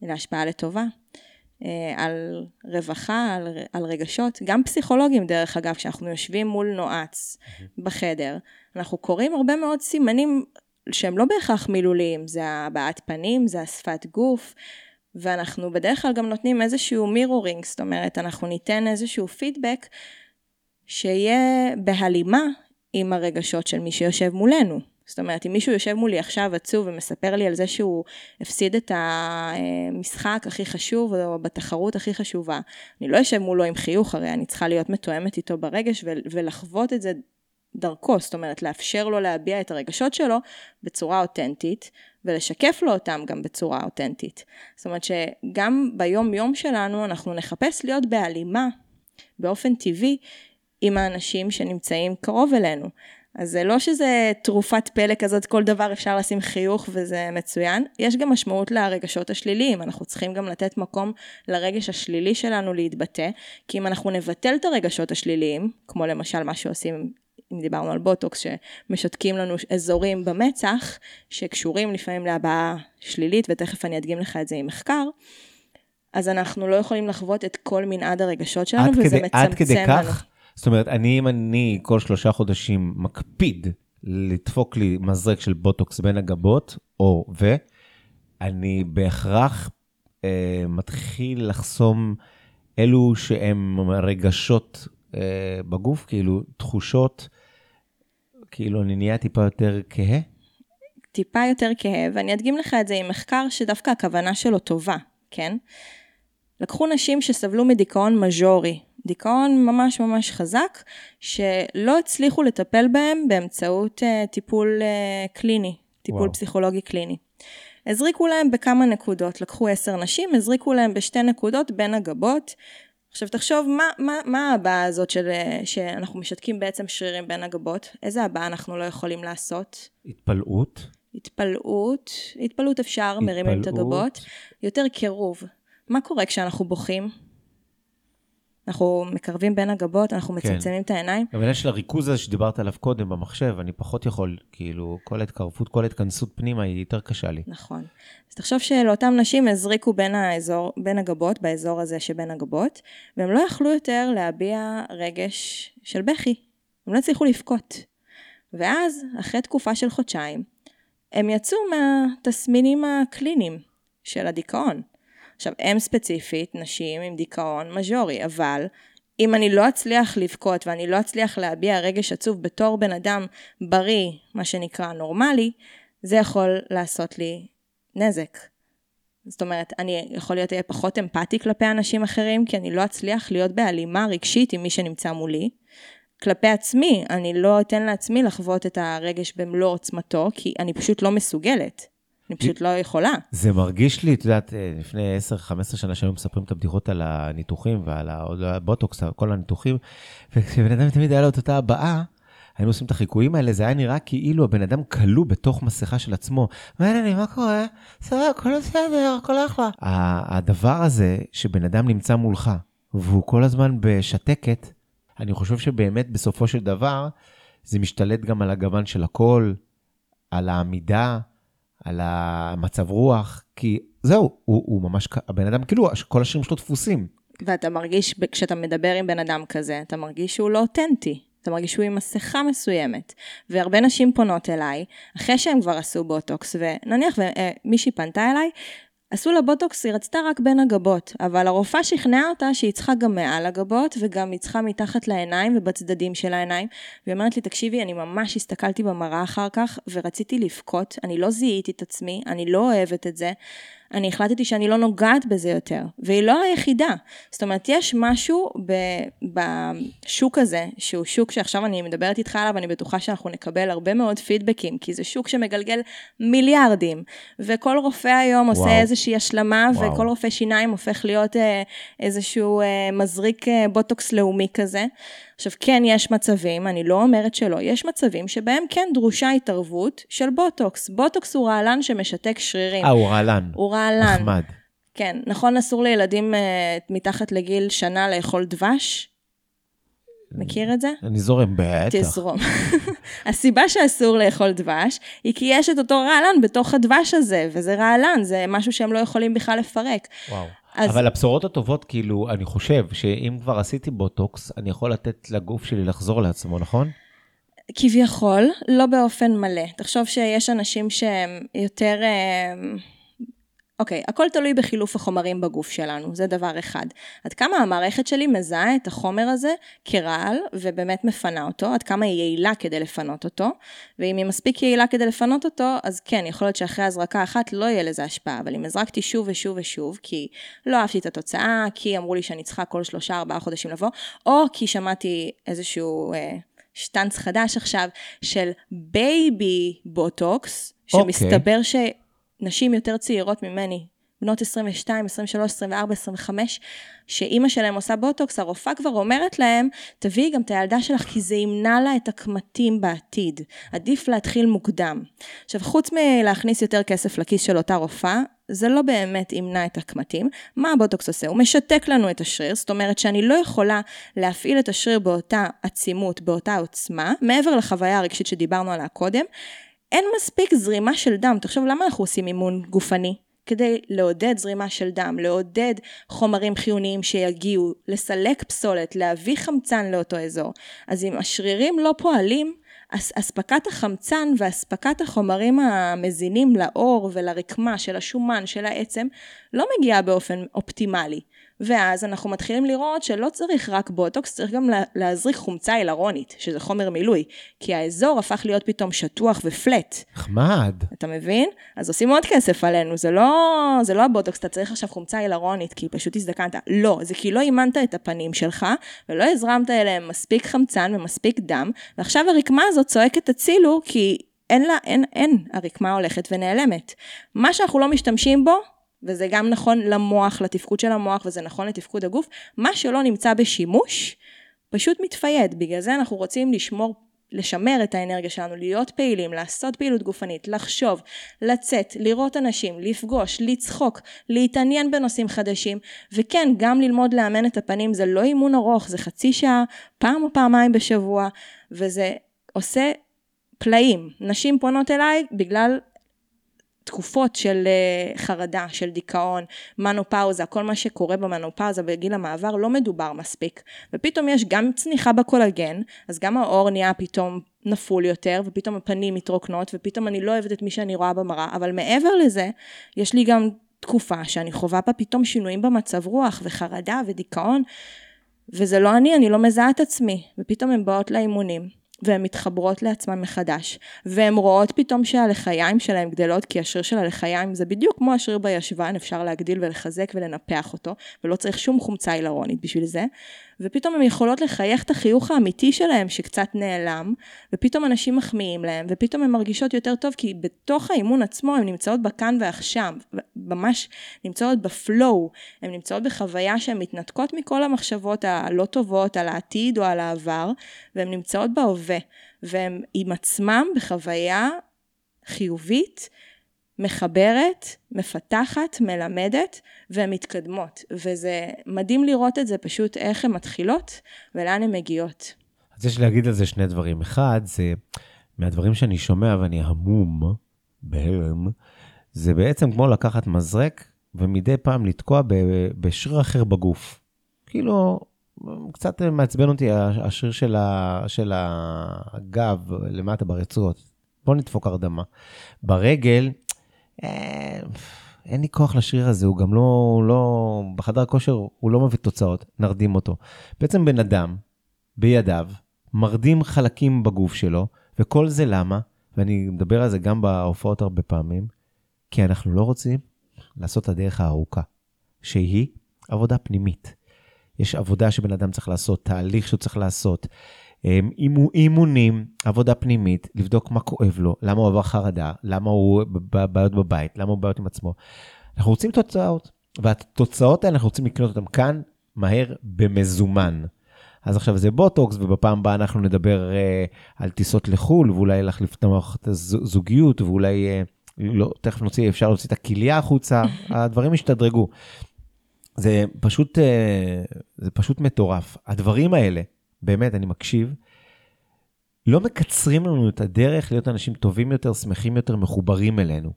להשפעה לטובה. אה, על רווחה, על, על רגשות, גם פסיכולוגים דרך אגב, כשאנחנו יושבים מול נועץ בחדר, אנחנו קוראים הרבה מאוד סימנים שהם לא בהכרח מילוליים, זה הבעת פנים, זה השפת גוף, ואנחנו בדרך כלל גם נותנים איזשהו מירורינג, זאת אומרת, אנחנו ניתן איזשהו פידבק שיהיה בהלימה עם הרגשות של מי שיושב מולנו. זאת אומרת, אם מישהו יושב מולי עכשיו עצוב ומספר לי על זה שהוא הפסיד את המשחק הכי חשוב, או בתחרות הכי חשובה, אני לא אשב מולו עם חיוך, הרי אני צריכה להיות מתואמת איתו ברגש ולחוות את זה דרכו, זאת אומרת, לאפשר לו להביע את הרגשות שלו בצורה אותנטית, ולשקף לו אותם גם בצורה אותנטית. זאת אומרת שגם ביום יום שלנו אנחנו נחפש להיות בהלימה באופן טבעי עם האנשים שנמצאים קרוב אלינו. אז זה לא שזה תרופת פלא כזאת, כל דבר אפשר לשים חיוך וזה מצוין. יש גם משמעות לרגשות השליליים, אנחנו צריכים גם לתת מקום לרגש השלילי שלנו להתבטא, כי אם אנחנו נבטל את הרגשות השליליים, כמו למשל מה שעושים, אם דיברנו על בוטוקס, שמשתקים לנו אזורים במצח, שקשורים לפעמים להבעה שלילית, ותכף אני אדגים לך את זה עם מחקר, אז אנחנו לא יכולים לחוות את כל מנעד הרגשות שלנו, וזה כדי, מצמצם לנו. עד כדי כך? זאת אומרת, אני, אם אני כל שלושה חודשים מקפיד לדפוק לי מזרק של בוטוקס בין הגבות, או ו, אני בהכרח אה, מתחיל לחסום אלו שהם רגשות אה, בגוף, כאילו תחושות, כאילו אני נהיה טיפה יותר כהה. טיפה יותר כהה, ואני אדגים לך את זה עם מחקר שדווקא הכוונה שלו טובה, כן? לקחו נשים שסבלו מדיכאון מז'ורי, דיכאון ממש ממש חזק, שלא הצליחו לטפל בהם באמצעות uh, טיפול uh, קליני, טיפול וואו. פסיכולוגי קליני. הזריקו להם בכמה נקודות, לקחו עשר נשים, הזריקו להם בשתי נקודות בין הגבות. עכשיו תחשוב, מה, מה, מה הבעה הזאת של, אה, שאנחנו משתקים בעצם שרירים בין הגבות? איזה הבעה אנחנו לא יכולים לעשות? התפלאות. התפלאות, התפלאות אפשר, התפלאות. מרימים את הגבות. יותר קירוב. מה קורה כשאנחנו בוכים? אנחנו מקרבים בין הגבות, אנחנו כן. מצמצמים את העיניים. העניין של הריכוז הזה שדיברת עליו קודם במחשב, אני פחות יכול, כאילו, כל ההתקרבות, כל ההתכנסות פנימה היא יותר קשה לי. נכון. אז תחשוב שלאותן נשים הזריקו בין האזור, בין הגבות, באזור הזה שבין הגבות, והם לא יכלו יותר להביע רגש של בכי. הם לא הצליחו לבכות. ואז, אחרי תקופה של חודשיים, הם יצאו מהתסמינים הקליניים. של הדיכאון. עכשיו, הם ספציפית, נשים עם דיכאון מז'ורי, אבל אם אני לא אצליח לבכות ואני לא אצליח להביע רגש עצוב בתור בן אדם בריא, מה שנקרא נורמלי, זה יכול לעשות לי נזק. זאת אומרת, אני יכול להיות פחות אמפתי כלפי אנשים אחרים, כי אני לא אצליח להיות בהלימה רגשית עם מי שנמצא מולי. כלפי עצמי, אני לא אתן לעצמי לחוות את הרגש במלוא עוצמתו, כי אני פשוט לא מסוגלת. אני פשוט לא יכולה. זה מרגיש לי, את יודעת, אה, לפני 10-15 שנה שהיו מספרים את הבדיחות על הניתוחים ועל הבוטוקס, כל הניתוחים, וכשבן אדם תמיד היה לו את אותה הבעה, היינו עושים את החיקויים האלה, זה היה נראה כאילו הבן אדם כלוא בתוך מסכה של עצמו. מה העניינים, מה קורה? בסדר, הכל בסדר, הכל אחלה. הדבר הזה, שבן אדם נמצא מולך, והוא כל הזמן בשתקת, אני חושב שבאמת בסופו של דבר, זה משתלט גם על הגוון של הקול, על העמידה, על המצב רוח, כי זהו, הוא, הוא ממש, הבן אדם, כאילו, כל השירים שלו דפוסים. ואתה מרגיש, כשאתה מדבר עם בן אדם כזה, אתה מרגיש שהוא לא אותנטי. אתה מרגיש שהוא עם מסכה מסוימת. והרבה נשים פונות אליי, אחרי שהם כבר עשו בוטוקס, ונניח ומישהי פנתה אליי, עשו לה בוטוקס, היא רצתה רק בין הגבות, אבל הרופאה שכנעה אותה שהיא צריכה גם מעל הגבות, וגם היא צריכה מתחת לעיניים ובצדדים של העיניים. והיא אומרת לי, תקשיבי, אני ממש הסתכלתי במראה אחר כך, ורציתי לבכות, אני לא זיהיתי את עצמי, אני לא אוהבת את זה. אני החלטתי שאני לא נוגעת בזה יותר, והיא לא היחידה. זאת אומרת, יש משהו ב, בשוק הזה, שהוא שוק שעכשיו אני מדברת איתך עליו, אני בטוחה שאנחנו נקבל הרבה מאוד פידבקים, כי זה שוק שמגלגל מיליארדים, וכל רופא היום וואו. עושה איזושהי השלמה, וואו. וכל רופא שיניים הופך להיות אה, איזשהו אה, מזריק אה, בוטוקס לאומי כזה. עכשיו, כן, יש מצבים, אני לא אומרת שלא, יש מצבים שבהם כן דרושה התערבות של בוטוקס. בוטוקס הוא רעלן שמשתק שרירים. אה, הוא רעלן. הוא רעלן. נחמד. כן, נכון, אסור לילדים uh, מתחת לגיל שנה לאכול דבש? מכיר את זה? אני זורם, בטח. תזרום. הסיבה שאסור לאכול דבש, היא כי יש את אותו רעלן בתוך הדבש הזה, וזה רעלן, זה משהו שהם לא יכולים בכלל לפרק. וואו. אז... אבל הבשורות הטובות, כאילו, אני חושב שאם כבר עשיתי בוטוקס, אני יכול לתת לגוף שלי לחזור לעצמו, נכון? כביכול, לא באופן מלא. תחשוב שיש אנשים שהם יותר... אה, אוקיי, הכל תלוי בחילוף החומרים בגוף שלנו, זה דבר אחד. עד כמה המערכת שלי מזהה את החומר הזה כרעל ובאמת מפנה אותו, עד כמה היא יעילה כדי לפנות אותו, ואם היא מספיק יעילה כדי לפנות אותו, אז כן, יכול להיות שאחרי הזרקה אחת לא יהיה לזה השפעה, אבל אם הזרקתי שוב ושוב ושוב, כי לא אהבתי את התוצאה, כי אמרו לי שאני צריכה כל שלושה ארבעה חודשים לבוא, או כי שמעתי איזשהו... אה, שטנץ חדש עכשיו של baby בוטוקס, שמסתבר okay. נשים יותר צעירות ממני, בנות 22, 23, 24, 25, שאימא שלהם עושה בוטוקס, הרופאה כבר אומרת להם, תביאי גם את הילדה שלך כי זה ימנע לה את הקמטים בעתיד. עדיף להתחיל מוקדם. עכשיו, חוץ מלהכניס יותר כסף לכיס של אותה רופאה, זה לא באמת ימנע את הקמטים. מה הבוטוקס עושה? הוא משתק לנו את השריר, זאת אומרת שאני לא יכולה להפעיל את השריר באותה עצימות, באותה עוצמה, מעבר לחוויה הרגשית שדיברנו עליה קודם. אין מספיק זרימה של דם. תחשוב, למה אנחנו עושים אימון גופני? כדי לעודד זרימה של דם, לעודד חומרים חיוניים שיגיעו, לסלק פסולת, להביא חמצן לאותו אזור. אז אם השרירים לא פועלים, אספקת החמצן ואספקת החומרים המזינים לאור ולרקמה של השומן של העצם לא מגיעה באופן אופטימלי. ואז אנחנו מתחילים לראות שלא צריך רק בוטוקס, צריך גם להזריק חומצה הילרונית, שזה חומר מילוי, כי האזור הפך להיות פתאום שטוח ופלט. נחמד. אתה מבין? אז עושים עוד כסף עלינו, זה לא, זה לא הבוטוקס, אתה צריך עכשיו חומצה הילרונית, כי פשוט הזדקנת. לא, זה כי לא אימנת את הפנים שלך, ולא הזרמת אליהם מספיק חמצן ומספיק דם, ועכשיו הרקמה הזאת צועקת הצילו, כי אין לה, אין, אין, הרקמה הולכת ונעלמת. מה שאנחנו לא משתמשים בו, וזה גם נכון למוח, לתפקוד של המוח, וזה נכון לתפקוד הגוף, מה שלא נמצא בשימוש, פשוט מתפייד. בגלל זה אנחנו רוצים לשמור, לשמר את האנרגיה שלנו, להיות פעילים, לעשות פעילות גופנית, לחשוב, לצאת, לראות אנשים, לפגוש, לצחוק, להתעניין בנושאים חדשים, וכן, גם ללמוד לאמן את הפנים, זה לא אימון ארוך, זה חצי שעה, פעם או פעמיים בשבוע, וזה עושה פלאים. נשים פונות אליי בגלל תקופות של אה, חרדה, של דיכאון, מנופאוזה, כל מה שקורה במנופאוזה בגיל המעבר לא מדובר מספיק. ופתאום יש גם צניחה בקולגן, אז גם האור נהיה פתאום נפול יותר, ופתאום הפנים מתרוקנות, ופתאום אני לא אוהבת את מי שאני רואה במראה, אבל מעבר לזה, יש לי גם תקופה שאני חווה בה פתאום שינויים במצב רוח וחרדה ודיכאון, וזה לא אני, אני לא מזהה את עצמי. ופתאום הן באות לאימונים, והן מתחברות לעצמן מחדש, והן רואות פתאום שהלחיים שלהן גדלות, כי השריר של הלחיים זה בדיוק כמו השריר בישבן, אפשר להגדיל ולחזק ולנפח אותו, ולא צריך שום חומצה הילרונית בשביל זה, ופתאום הן יכולות לחייך את החיוך האמיתי שלהן שקצת נעלם, ופתאום אנשים מחמיאים להן, ופתאום הן מרגישות יותר טוב, כי בתוך האימון עצמו הן נמצאות בכאן ועכשיו, ממש נמצאות בפלואו, הן נמצאות בחוויה שהן מתנתקות מכל המחשבות הלא טובות על העתיד או על העבר, והן נמצאות בהווה, והן עם עצמם בחוויה חיובית, מחברת, מפתחת, מלמדת ומתקדמות. וזה מדהים לראות את זה פשוט איך הן מתחילות ולאן הן מגיעות. אז יש להגיד על זה שני דברים. אחד, זה מהדברים שאני שומע ואני המום, בהלם, זה בעצם כמו לקחת מזרק ומדי פעם לתקוע בשריר אחר בגוף. כאילו, קצת מעצבן אותי השריר של, ה, של הגב למטה ברצועות. בוא נדפוק הרדמה. ברגל, אין לי כוח לשריר הזה, הוא גם לא, לא, בחדר כושר הוא לא מביא תוצאות, נרדים אותו. בעצם בן אדם, בידיו, מרדים חלקים בגוף שלו, וכל זה למה? ואני מדבר על זה גם בהופעות הרבה פעמים, כי אנחנו לא רוצים לעשות את הדרך הארוכה, שהיא עבודה פנימית. יש עבודה שבן אדם צריך לעשות, תהליך שהוא צריך לעשות, אימונים, עבודה פנימית, לבדוק מה כואב לו, למה הוא עבר חרדה, למה הוא בעיות בבית, למה הוא בעיות עם עצמו. אנחנו רוצים תוצאות, והתוצאות האלה אנחנו רוצים לקנות אותן כאן, מהר, במזומן. אז עכשיו זה בוטוקס, ובפעם הבאה אנחנו נדבר uh, על טיסות לחו"ל, ואולי להחליף את המערכת הזוגיות, ואולי, uh, לא, תכף נוציא, אפשר להוציא את הכליה החוצה, הדברים ישתדרגו. זה פשוט, uh, זה פשוט מטורף. הדברים האלה, באמת, אני מקשיב, לא מקצרים לנו את הדרך להיות אנשים טובים יותר, שמחים יותר, מחוברים אלינו,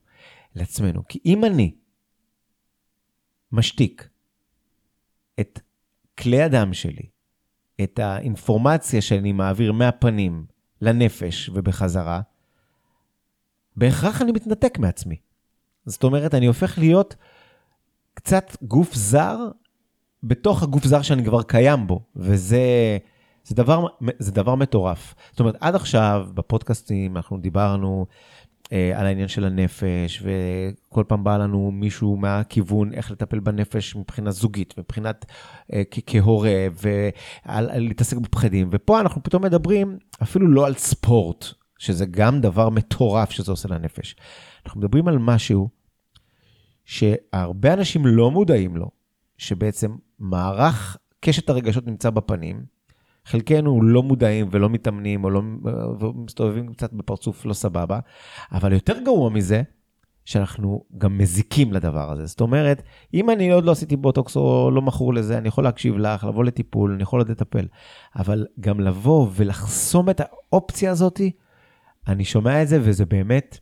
לעצמנו. כי אם אני משתיק את כלי הדם שלי, את האינפורמציה שאני מעביר מהפנים לנפש ובחזרה, בהכרח אני מתנתק מעצמי. זאת אומרת, אני הופך להיות קצת גוף זר בתוך הגוף זר שאני כבר קיים בו, וזה זה דבר, זה דבר מטורף. זאת אומרת, עד עכשיו בפודקאסטים אנחנו דיברנו אה, על העניין של הנפש, וכל פעם בא לנו מישהו מהכיוון איך לטפל בנפש מבחינה זוגית, מבחינת אה, כהורה, ולהתעסק בפחדים. ופה אנחנו פתאום מדברים אפילו לא על ספורט, שזה גם דבר מטורף שזה עושה לנפש. אנחנו מדברים על משהו שהרבה אנשים לא מודעים לו, שבעצם מערך קשת הרגשות נמצא בפנים, חלקנו לא מודעים ולא מתאמנים, או לא, מסתובבים קצת בפרצוף לא סבבה, אבל יותר גרוע מזה, שאנחנו גם מזיקים לדבר הזה. זאת אומרת, אם אני עוד לא עשיתי בוטוקס או לא מכור לזה, אני יכול להקשיב לך, לבוא לטיפול, אני יכול עוד לטפל. אבל גם לבוא ולחסום את האופציה הזאת, אני שומע את זה, וזה באמת,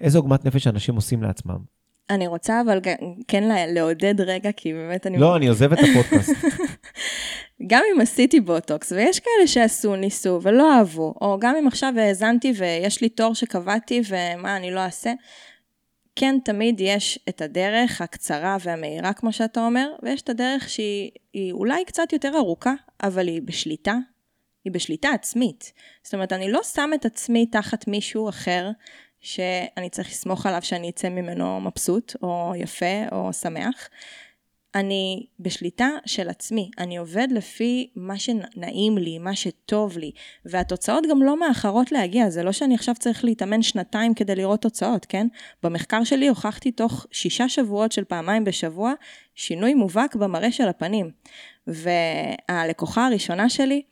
איזה עוגמת נפש אנשים עושים לעצמם. אני רוצה אבל כן לעודד רגע, כי באמת אני... לא, אני עוזב את הפודקאסט. גם אם עשיתי בוטוקס, ויש כאלה שעשו, ניסו ולא אהבו, או גם אם עכשיו האזנתי ויש לי תור שקבעתי ומה אני לא אעשה, כן, תמיד יש את הדרך הקצרה והמהירה, כמו שאתה אומר, ויש את הדרך שהיא אולי קצת יותר ארוכה, אבל היא בשליטה, היא בשליטה עצמית. זאת אומרת, אני לא שם את עצמי תחת מישהו אחר שאני צריך לסמוך עליו שאני אצא ממנו מבסוט, או יפה, או שמח. אני בשליטה של עצמי, אני עובד לפי מה שנעים לי, מה שטוב לי, והתוצאות גם לא מאחרות להגיע, זה לא שאני עכשיו צריך להתאמן שנתיים כדי לראות תוצאות, כן? במחקר שלי הוכחתי תוך שישה שבועות של פעמיים בשבוע שינוי מובהק במראה של הפנים. והלקוחה הראשונה שלי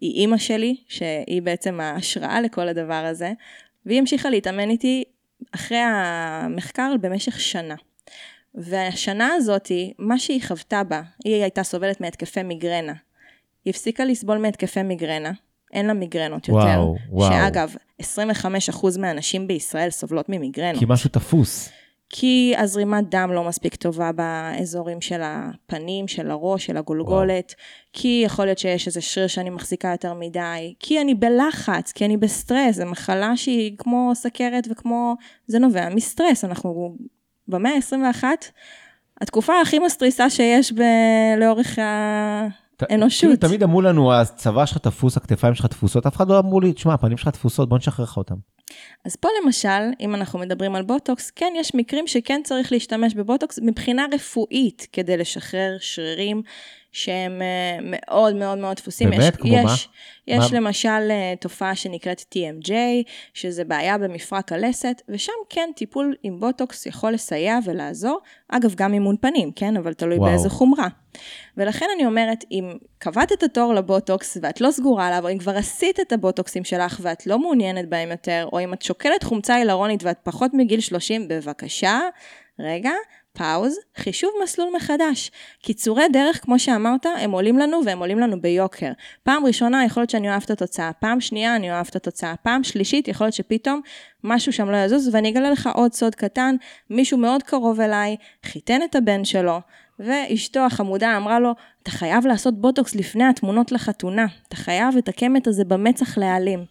היא אימא שלי, שהיא בעצם ההשראה לכל הדבר הזה, והיא המשיכה להתאמן איתי אחרי המחקר במשך שנה. והשנה הזאת, מה שהיא חוותה בה, היא הייתה סובלת מהתקפי מיגרנה. היא הפסיקה לסבול מהתקפי מיגרנה, אין לה מיגרנות יותר. וואו, וואו. שאגב, 25% מהנשים בישראל סובלות ממיגרנות. כי משהו תפוס. כי הזרימת דם לא מספיק טובה באזורים של הפנים, של הראש, של הגולגולת, וואו. כי יכול להיות שיש איזה שריר שאני מחזיקה יותר מדי, כי אני בלחץ, כי אני בסטרס, זו מחלה שהיא כמו סכרת וכמו, זה נובע מסטרס, אנחנו במאה ה-21, התקופה הכי מסטריסה שיש ב... לאורך האנושות. כאילו, תמיד אמרו לנו, הצבא שלך תפוס, הכתפיים שלך תפוסות, אף אחד לא אמרו לי, תשמע, הפנים שלך תפוסות, בוא נשחרר לך אותם. אז פה למשל, אם אנחנו מדברים על בוטוקס, כן יש מקרים שכן צריך להשתמש בבוטוקס מבחינה רפואית כדי לשחרר שרירים שהם אה, מאוד מאוד מאוד תפוסים. באמת? יש, כמו יש, מה? יש מה? למשל אה, תופעה שנקראת TMJ, שזה בעיה במפרק הלסת, ושם כן טיפול עם בוטוקס יכול לסייע ולעזור, אגב גם אימון פנים, כן? אבל תלוי וואו. באיזה חומרה. ולכן אני אומרת, אם קבעת את התור לבוטוקס ואת לא סגורה עליו, או אם כבר עשית את הבוטוקסים שלך ואת לא מעוניינת בהם יותר, או אם את שוקלת חומצה היאלורונית ואת פחות מגיל 30, בבקשה, רגע, pause, חישוב מסלול מחדש. קיצורי דרך, כמו שאמרת, הם עולים לנו והם עולים לנו ביוקר. פעם ראשונה יכול להיות שאני אוהב את התוצאה, פעם שנייה אני אוהב את התוצאה, פעם שלישית יכול להיות שפתאום משהו שם לא יזוז, ואני אגלה לך עוד סוד קטן, מישהו מאוד קרוב אליי, חיתן את הבן שלו, ואשתו החמודה אמרה לו, אתה חייב לעשות בוטוקס לפני התמונות לחתונה, אתה חייב את הקמט הזה במצח להעלים.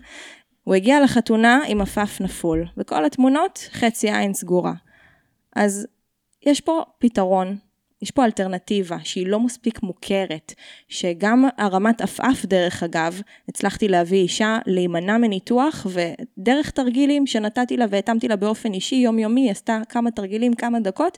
הוא הגיע לחתונה עם עפעף נפול, וכל התמונות חצי עין סגורה. אז יש פה פתרון, יש פה אלטרנטיבה שהיא לא מספיק מוכרת, שגם הרמת עפעף דרך אגב, הצלחתי להביא אישה להימנע מניתוח, ודרך תרגילים שנתתי לה והתאמתי לה באופן אישי, יומיומי, היא עשתה כמה תרגילים, כמה דקות,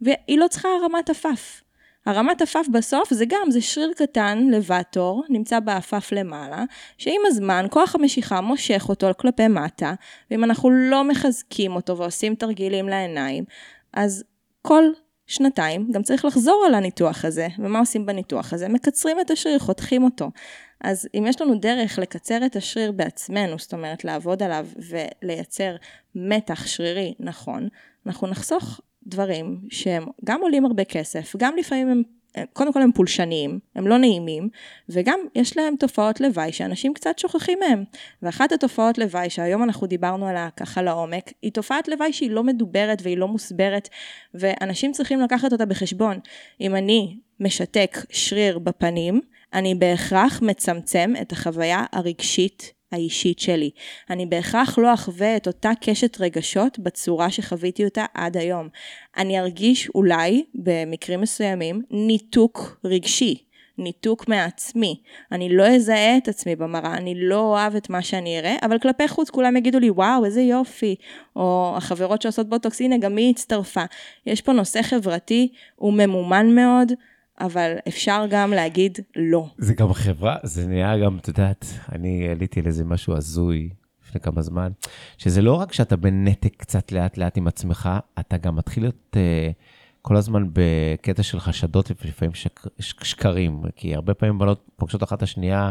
והיא לא צריכה הרמת עפעף. הרמת עפעף בסוף זה גם, זה שריר קטן, לבטור, נמצא בעפעף למעלה, שעם הזמן כוח המשיכה מושך אותו כלפי מטה, ואם אנחנו לא מחזקים אותו ועושים תרגילים לעיניים, אז כל שנתיים גם צריך לחזור על הניתוח הזה, ומה עושים בניתוח הזה? מקצרים את השריר, חותכים אותו. אז אם יש לנו דרך לקצר את השריר בעצמנו, זאת אומרת לעבוד עליו ולייצר מתח שרירי נכון, אנחנו נחסוך דברים שהם גם עולים הרבה כסף, גם לפעמים הם, קודם כל הם פולשניים, הם לא נעימים, וגם יש להם תופעות לוואי שאנשים קצת שוכחים מהם. ואחת התופעות לוואי שהיום אנחנו דיברנו עליה ככה לעומק, היא תופעת לוואי שהיא לא מדוברת והיא לא מוסברת, ואנשים צריכים לקחת אותה בחשבון. אם אני משתק שריר בפנים, אני בהכרח מצמצם את החוויה הרגשית האישית שלי. אני בהכרח לא אחווה את אותה קשת רגשות בצורה שחוויתי אותה עד היום. אני ארגיש אולי, במקרים מסוימים, ניתוק רגשי. ניתוק מעצמי. אני לא אזהה את עצמי במראה, אני לא אוהב את מה שאני אראה, אבל כלפי חוץ כולם יגידו לי, וואו, איזה יופי. או החברות שעושות בוטוקס, הנה, גם היא הצטרפה. יש פה נושא חברתי, הוא ממומן מאוד. אבל אפשר גם להגיד לא. זה גם חברה, זה נהיה גם, את יודעת, אני עליתי לאיזה משהו הזוי לפני כמה זמן, שזה לא רק שאתה בנתק קצת לאט לאט עם עצמך, אתה גם מתחיל להיות uh, כל הזמן בקטע של חשדות ולפעמים שק, שקרים, כי הרבה פעמים בנות פוגשות אחת את השנייה,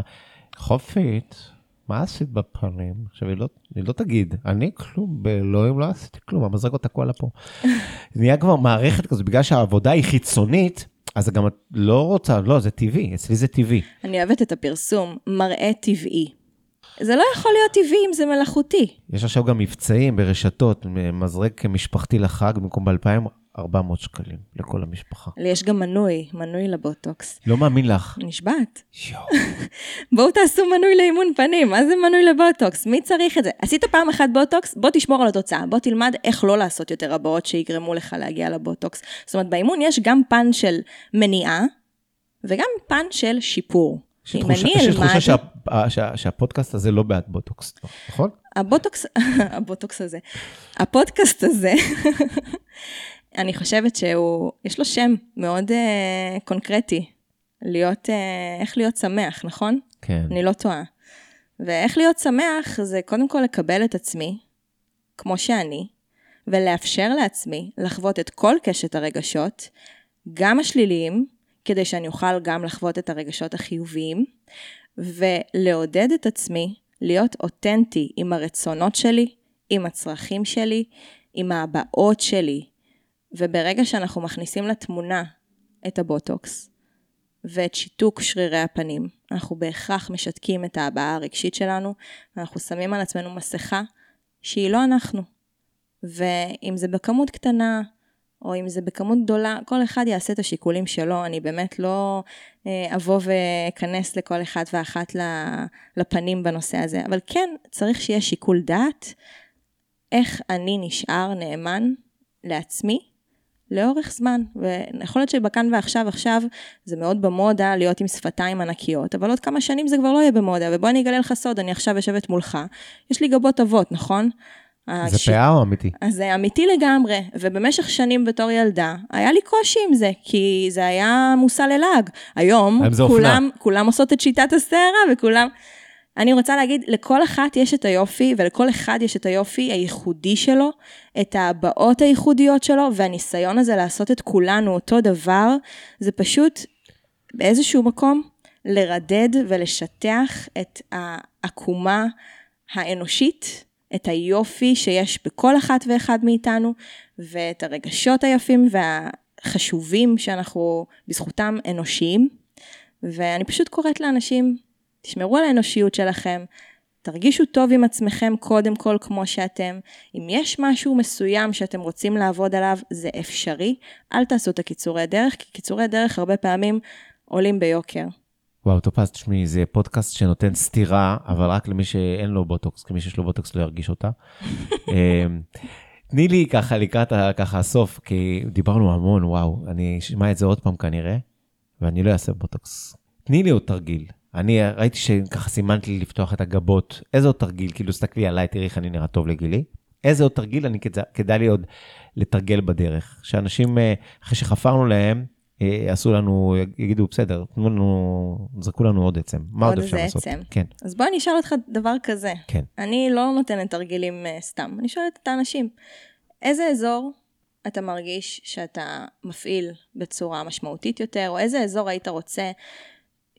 חופית, מה עשית בפנים? עכשיו, היא לא, היא לא תגיד, אני כלום, באלוהים לא עשיתי כלום, המזרק אותה כל פה. נהיה כבר מערכת כזו, בגלל שהעבודה היא חיצונית, אז גם את לא רוצה, לא, זה טבעי, אצלי זה טבעי. אני אוהבת את הפרסום, מראה טבעי. זה לא יכול להיות טבעי אם זה מלאכותי. יש עכשיו גם מבצעים ברשתות, מזרק משפחתי לחג במקום ב-2,400 שקלים לכל המשפחה. לי יש גם מנוי, מנוי לבוטוקס. לא מאמין לך. נשבעת. בואו תעשו מנוי לאימון פנים, מה זה מנוי לבוטוקס? מי צריך את זה? עשית פעם אחת בוטוקס? בוא תשמור על התוצאה, בוא תלמד איך לא לעשות יותר הבעות שיגרמו לך להגיע לבוטוקס. זאת אומרת, באימון יש גם פן של מניעה, וגם פן של שיפור. יש אם תחושה- אני יש אלמד- תחושה שה- שה- שהפודקאסט הזה לא בעד בוטוקס, נכון? הבוטוקס, הבוטוקס הזה, הפודקאסט הזה, אני חושבת שהוא, יש לו שם מאוד uh, קונקרטי, להיות, uh, איך להיות שמח, נכון? כן. אני לא טועה. ואיך להיות שמח זה קודם כל לקבל את עצמי, כמו שאני, ולאפשר לעצמי לחוות את כל קשת הרגשות, גם השליליים, כדי שאני אוכל גם לחוות את הרגשות החיוביים, ולעודד את עצמי להיות אותנטי עם הרצונות שלי, עם הצרכים שלי, עם ההבעות שלי. וברגע שאנחנו מכניסים לתמונה את הבוטוקס ואת שיתוק שרירי הפנים, אנחנו בהכרח משתקים את ההבעה הרגשית שלנו, ואנחנו שמים על עצמנו מסכה שהיא לא אנחנו. ואם זה בכמות קטנה, או אם זה בכמות גדולה, כל אחד יעשה את השיקולים שלו. אני באמת לא אה, אבוא ואכנס לכל אחד ואחת לפנים בנושא הזה, אבל כן, צריך שיהיה שיקול דעת איך אני נשאר נאמן לעצמי לאורך זמן. ויכול להיות שבכאן ועכשיו עכשיו זה מאוד במודה להיות עם שפתיים ענקיות, אבל עוד כמה שנים זה כבר לא יהיה במודה, ובוא אני אגלה לך סוד, אני עכשיו יושבת מולך, יש לי גבות אבות, נכון? זה הש... פאה או אמיתי? אז זה אמיתי לגמרי, ובמשך שנים בתור ילדה, היה לי קושי עם זה, כי זה היה מושא ללעג. היום, כולם, כולם עושות את שיטת השערה, וכולם... אני רוצה להגיד, לכל אחת יש את היופי, ולכל אחד יש את היופי הייחודי שלו, את הבעות הייחודיות שלו, והניסיון הזה לעשות את כולנו אותו דבר, זה פשוט באיזשהו מקום לרדד ולשטח את העקומה האנושית, את היופי שיש בכל אחת ואחד מאיתנו, ואת הרגשות היפים והחשובים שאנחנו בזכותם אנושיים. ואני פשוט קוראת לאנשים תשמרו על האנושיות שלכם, תרגישו טוב עם עצמכם קודם כל כמו שאתם. אם יש משהו מסוים שאתם רוצים לעבוד עליו, זה אפשרי. אל תעשו את הקיצורי דרך, כי קיצורי דרך הרבה פעמים עולים ביוקר. וואו, טופז, תשמעי, זה פודקאסט שנותן סטירה, אבל רק למי שאין לו בוטוקס, כי מי שיש לו בוטוקס לא ירגיש אותה. אמ, תני לי ככה לקראת ככה הסוף, כי דיברנו המון, וואו, אני אשמע את זה עוד פעם כנראה, ואני לא אעשה בוטוקס. תני לי עוד תרגיל. אני ראיתי שככה סימנת לי לפתוח את הגבות. איזה עוד תרגיל? כאילו, סתכלי עליי, תראי איך אני נראה טוב לגילי. איזה עוד תרגיל אני כדאי, כדאי לי עוד לתרגל בדרך. שאנשים, אה, אחרי שחפרנו להם, אה, עשו לנו, יגידו, בסדר, תנו לנו, זרקו לנו עוד עצם. מה עוד אפשר לעשות? עוד איזה עצם. כן. אז בוא אני אשאל אותך דבר כזה. כן. אני לא נותנת תרגילים uh, סתם, אני שואלת את האנשים, איזה אזור אתה מרגיש שאתה מפעיל בצורה משמעותית יותר, או איזה אזור היית רוצה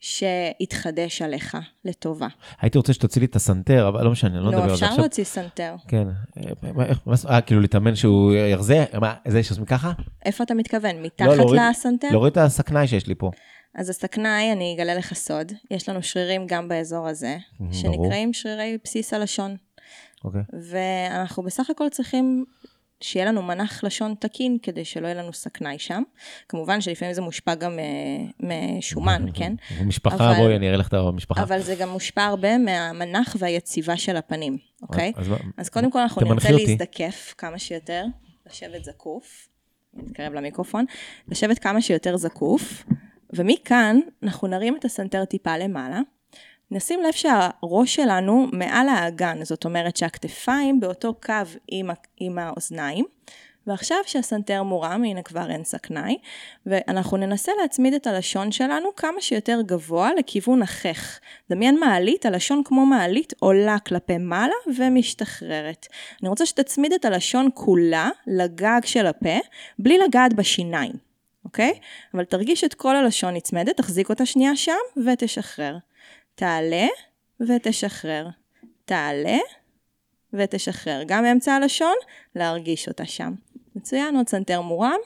שיתחדש עליך לטובה. הייתי רוצה שתוציא לי את הסנטר, אבל לא משנה, אני לא, לא מדבר על זה עכשיו. לא, אפשר להוציא סנטר. כן. אה, כאילו להתאמן שהוא ירזה? מה, זה שעושים ככה? איפה אתה מתכוון? מתחת לא, להוריד, לסנטר? להוריד את השקנאי שיש לי פה. אז השקנאי, אני אגלה לך סוד, יש לנו שרירים גם באזור הזה, שנקראים שרירי בסיס הלשון. אוקיי. ואנחנו בסך הכל צריכים שיהיה לנו מנח לשון תקין כדי שלא יהיה לנו סכנאי שם. כמובן שלפעמים זה מושפע גם uh, משומן, כן? משפחה, אבל, בואי אני אראה לך את המשפחה. אבל זה גם מושפע הרבה מהמנח והיציבה של הפנים, אוקיי? אז קודם כל אנחנו נרצה להזדקף כמה שיותר, לשבת זקוף, נתקרב למיקרופון, לשבת כמה שיותר זקוף, ומכאן אנחנו נרים את הסנטר טיפה למעלה. נשים לב שהראש שלנו מעל האגן, זאת אומרת שהכתפיים באותו קו עם, עם האוזניים, ועכשיו שהסנטר מורם, הנה כבר אין סכנאי, ואנחנו ננסה להצמיד את הלשון שלנו כמה שיותר גבוה לכיוון החך. דמיין מעלית, הלשון כמו מעלית עולה כלפי מעלה ומשתחררת. אני רוצה שתצמיד את הלשון כולה לגג של הפה, בלי לגעת בשיניים, אוקיי? אבל תרגיש את כל הלשון נצמדת, תחזיק אותה שנייה שם ותשחרר. תעלה ותשחרר. תעלה ותשחרר. גם באמצע הלשון, להרגיש אותה שם. מצוין, עוד סנטר מורם.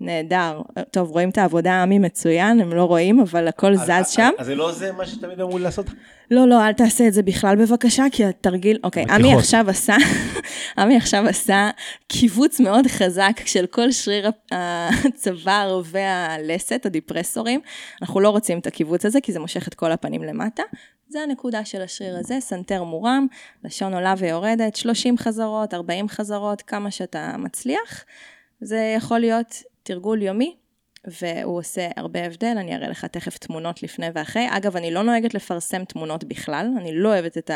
נהדר. טוב, רואים את העבודה עמי מצוין, הם לא רואים, אבל הכל זז שם. אז זה לא זה מה שתמיד אמרו לעשות? לא, לא, אל תעשה את זה בכלל בבקשה, כי התרגיל, אוקיי, עמי עכשיו עשה, עמי עכשיו עשה כיווץ מאוד חזק של כל שריר הצוואר והלסת, הדיפרסורים. אנחנו לא רוצים את הכיווץ הזה, כי זה מושך את כל הפנים למטה. זה הנקודה של השריר הזה, סנטר מורם, לשון עולה ויורדת, 30 חזרות, 40 חזרות, כמה שאתה מצליח. זה יכול להיות תרגול יומי, והוא עושה הרבה הבדל, אני אראה לך תכף תמונות לפני ואחרי. אגב, אני לא נוהגת לפרסם תמונות בכלל, אני לא אוהבת את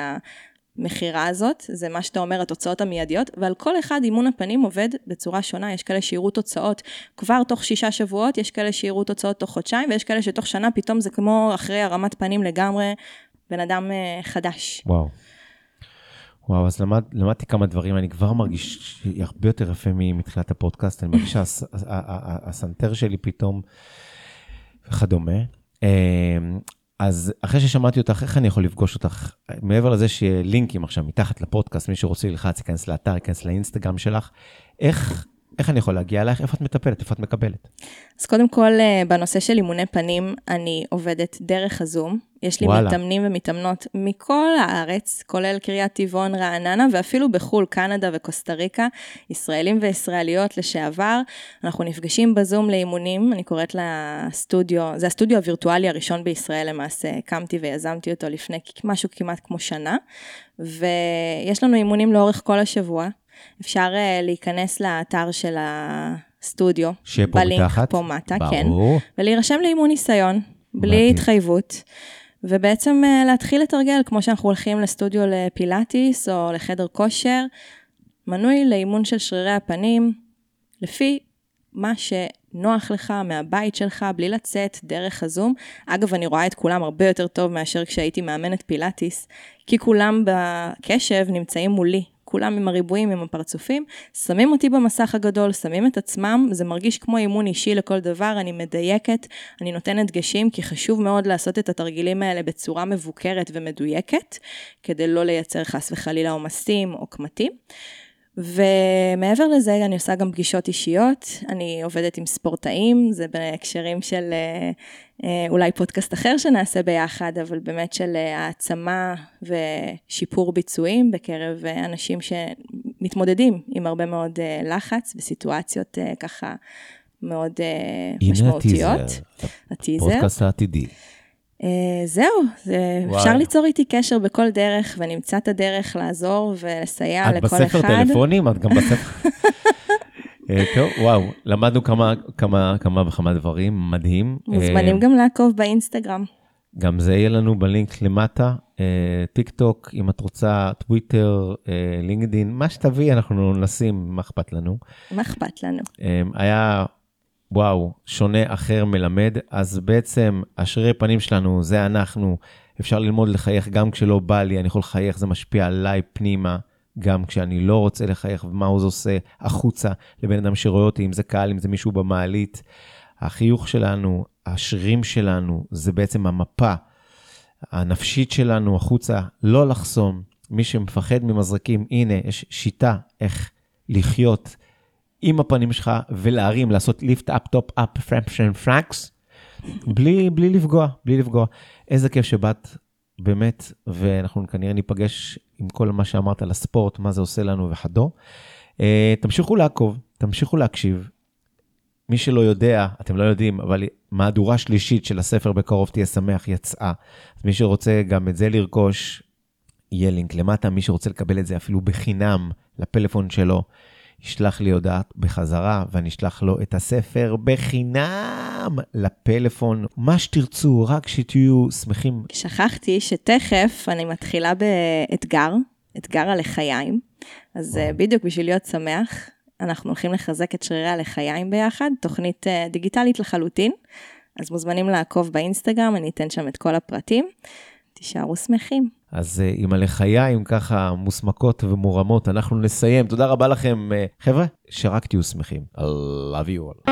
המכירה הזאת, זה מה שאתה אומר, התוצאות המיידיות, ועל כל אחד אימון הפנים עובד בצורה שונה, יש כאלה שיראו תוצאות כבר תוך שישה שבועות, יש כאלה שיראו תוצאות תוך חודשיים, ויש כאלה שתוך שנה פתאום זה כמו אחרי הרמת פנים לגמרי, בן אדם אה, חדש. וואו. וואו, אז למד, למדתי כמה דברים, אני כבר מרגיש הרבה יותר יפה מתחילת הפודקאסט, אני מרגיש שהסנטר שלי פתאום וכדומה. אמ, אז אחרי ששמעתי אותך, איך אני יכול לפגוש אותך? מעבר לזה שיהיה לינקים עכשיו מתחת לפודקאסט, מי שרוצה ללחץ, ייכנס לאתר, ייכנס לאינסטגרם שלך. איך, איך אני יכול להגיע אלייך? איפה את מטפלת? איפה את מקבלת? אז קודם כל, אה, בנושא של אימוני פנים, אני עובדת דרך הזום. יש לי וואלה. מתאמנים ומתאמנות מכל הארץ, כולל קריית טבעון, רעננה, ואפילו בחו"ל, קנדה וקוסטה ריקה, ישראלים וישראליות לשעבר. אנחנו נפגשים בזום לאימונים, אני קוראת לסטודיו, זה הסטודיו הווירטואלי הראשון בישראל למעשה, הקמתי ויזמתי אותו לפני משהו כמעט כמו שנה, ויש לנו אימונים לאורך כל השבוע. אפשר אה, להיכנס לאתר של הסטודיו, שיהיה פה בלינק מתחת. פה מטה, כן, ברור. ולהירשם לאימון ניסיון, בלי מדהים. התחייבות. ובעצם אה, להתחיל לתרגל, כמו שאנחנו הולכים לסטודיו לפילאטיס או לחדר כושר, מנוי לאימון של שרירי הפנים, לפי מה שנוח לך מהבית שלך, בלי לצאת דרך הזום. אגב, אני רואה את כולם הרבה יותר טוב מאשר כשהייתי מאמנת פילאטיס, כי כולם בקשב נמצאים מולי. כולם עם הריבועים, עם הפרצופים, שמים אותי במסך הגדול, שמים את עצמם, זה מרגיש כמו אימון אישי לכל דבר, אני מדייקת, אני נותנת דגשים, כי חשוב מאוד לעשות את התרגילים האלה בצורה מבוקרת ומדויקת, כדי לא לייצר חס וחלילה עומסים או קמטים. ומעבר לזה, אני עושה גם פגישות אישיות, אני עובדת עם ספורטאים, זה בהקשרים של אה, אה, אולי פודקאסט אחר שנעשה ביחד, אבל באמת של אה, העצמה ושיפור ביצועים בקרב אנשים שמתמודדים עם הרבה מאוד לחץ וסיטואציות ככה מאוד אה, הנה משמעותיות. הטיזר, הטיזר. פודקאסט העתידי. אה, זהו, זה. אפשר ליצור איתי קשר בכל דרך, ונמצא את הדרך לעזור ולסייע את לכל בספר אחד. טלפונים? את גם בספר... אה, טוב, וואו, למדנו כמה, כמה, כמה וכמה דברים, מדהים. מוזמנים אה, גם לעקוב באינסטגרם. גם זה יהיה לנו בלינק למטה, טיק טוק, אם את רוצה, טוויטר, לינקדין, מה שתביאי אנחנו נשים, מה אכפת לנו. מה אכפת לנו? היה, וואו, שונה, אחר, מלמד, אז בעצם השרירי פנים שלנו, זה אנחנו, אפשר ללמוד לחייך גם כשלא בא לי, אני יכול לחייך, זה משפיע עליי פנימה, גם כשאני לא רוצה לחייך, ומה הוא עושה החוצה לבן אדם שרואה אותי, אם זה קהל, אם זה מישהו במעלית. החיוך שלנו, השרירים שלנו, זה בעצם המפה הנפשית שלנו החוצה, לא לחסום. מי שמפחד ממזרקים, הנה, יש שיטה איך לחיות עם הפנים שלך ולהרים, לעשות lift up, top up, פרמפשן פרקס, בלי, לפגוע, בלי לפגוע. איזה כיף שבאת, באמת, ואנחנו כנראה ניפגש עם כל מה שאמרת על הספורט, מה זה עושה לנו וכדו. Uh, תמשיכו לעקוב, תמשיכו להקשיב. מי שלא יודע, אתם לא יודעים, אבל מהדורה שלישית של הספר בקרוב תהיה שמח יצאה. אז מי שרוצה גם את זה לרכוש, יהיה לינק למטה. מי שרוצה לקבל את זה אפילו בחינם לפלאפון שלו, ישלח לי הודעה בחזרה, ואני אשלח לו את הספר בחינם לפלאפון. מה שתרצו, רק שתהיו שמחים. שכחתי שתכף אני מתחילה באתגר, אתגר הלחיים. אז אה, בדיוק בשביל להיות שמח, אנחנו הולכים לחזק את שרירי הלחיים ביחד, תוכנית אה, דיגיטלית לחלוטין. אז מוזמנים לעקוב באינסטגרם, אני אתן שם את כל הפרטים. תישארו שמחים. אז אה, עם הלחיים ככה מוסמקות ומורמות, אנחנו נסיים. תודה רבה לכם, אה, חבר'ה, שרק תהיו שמחים. I love you all.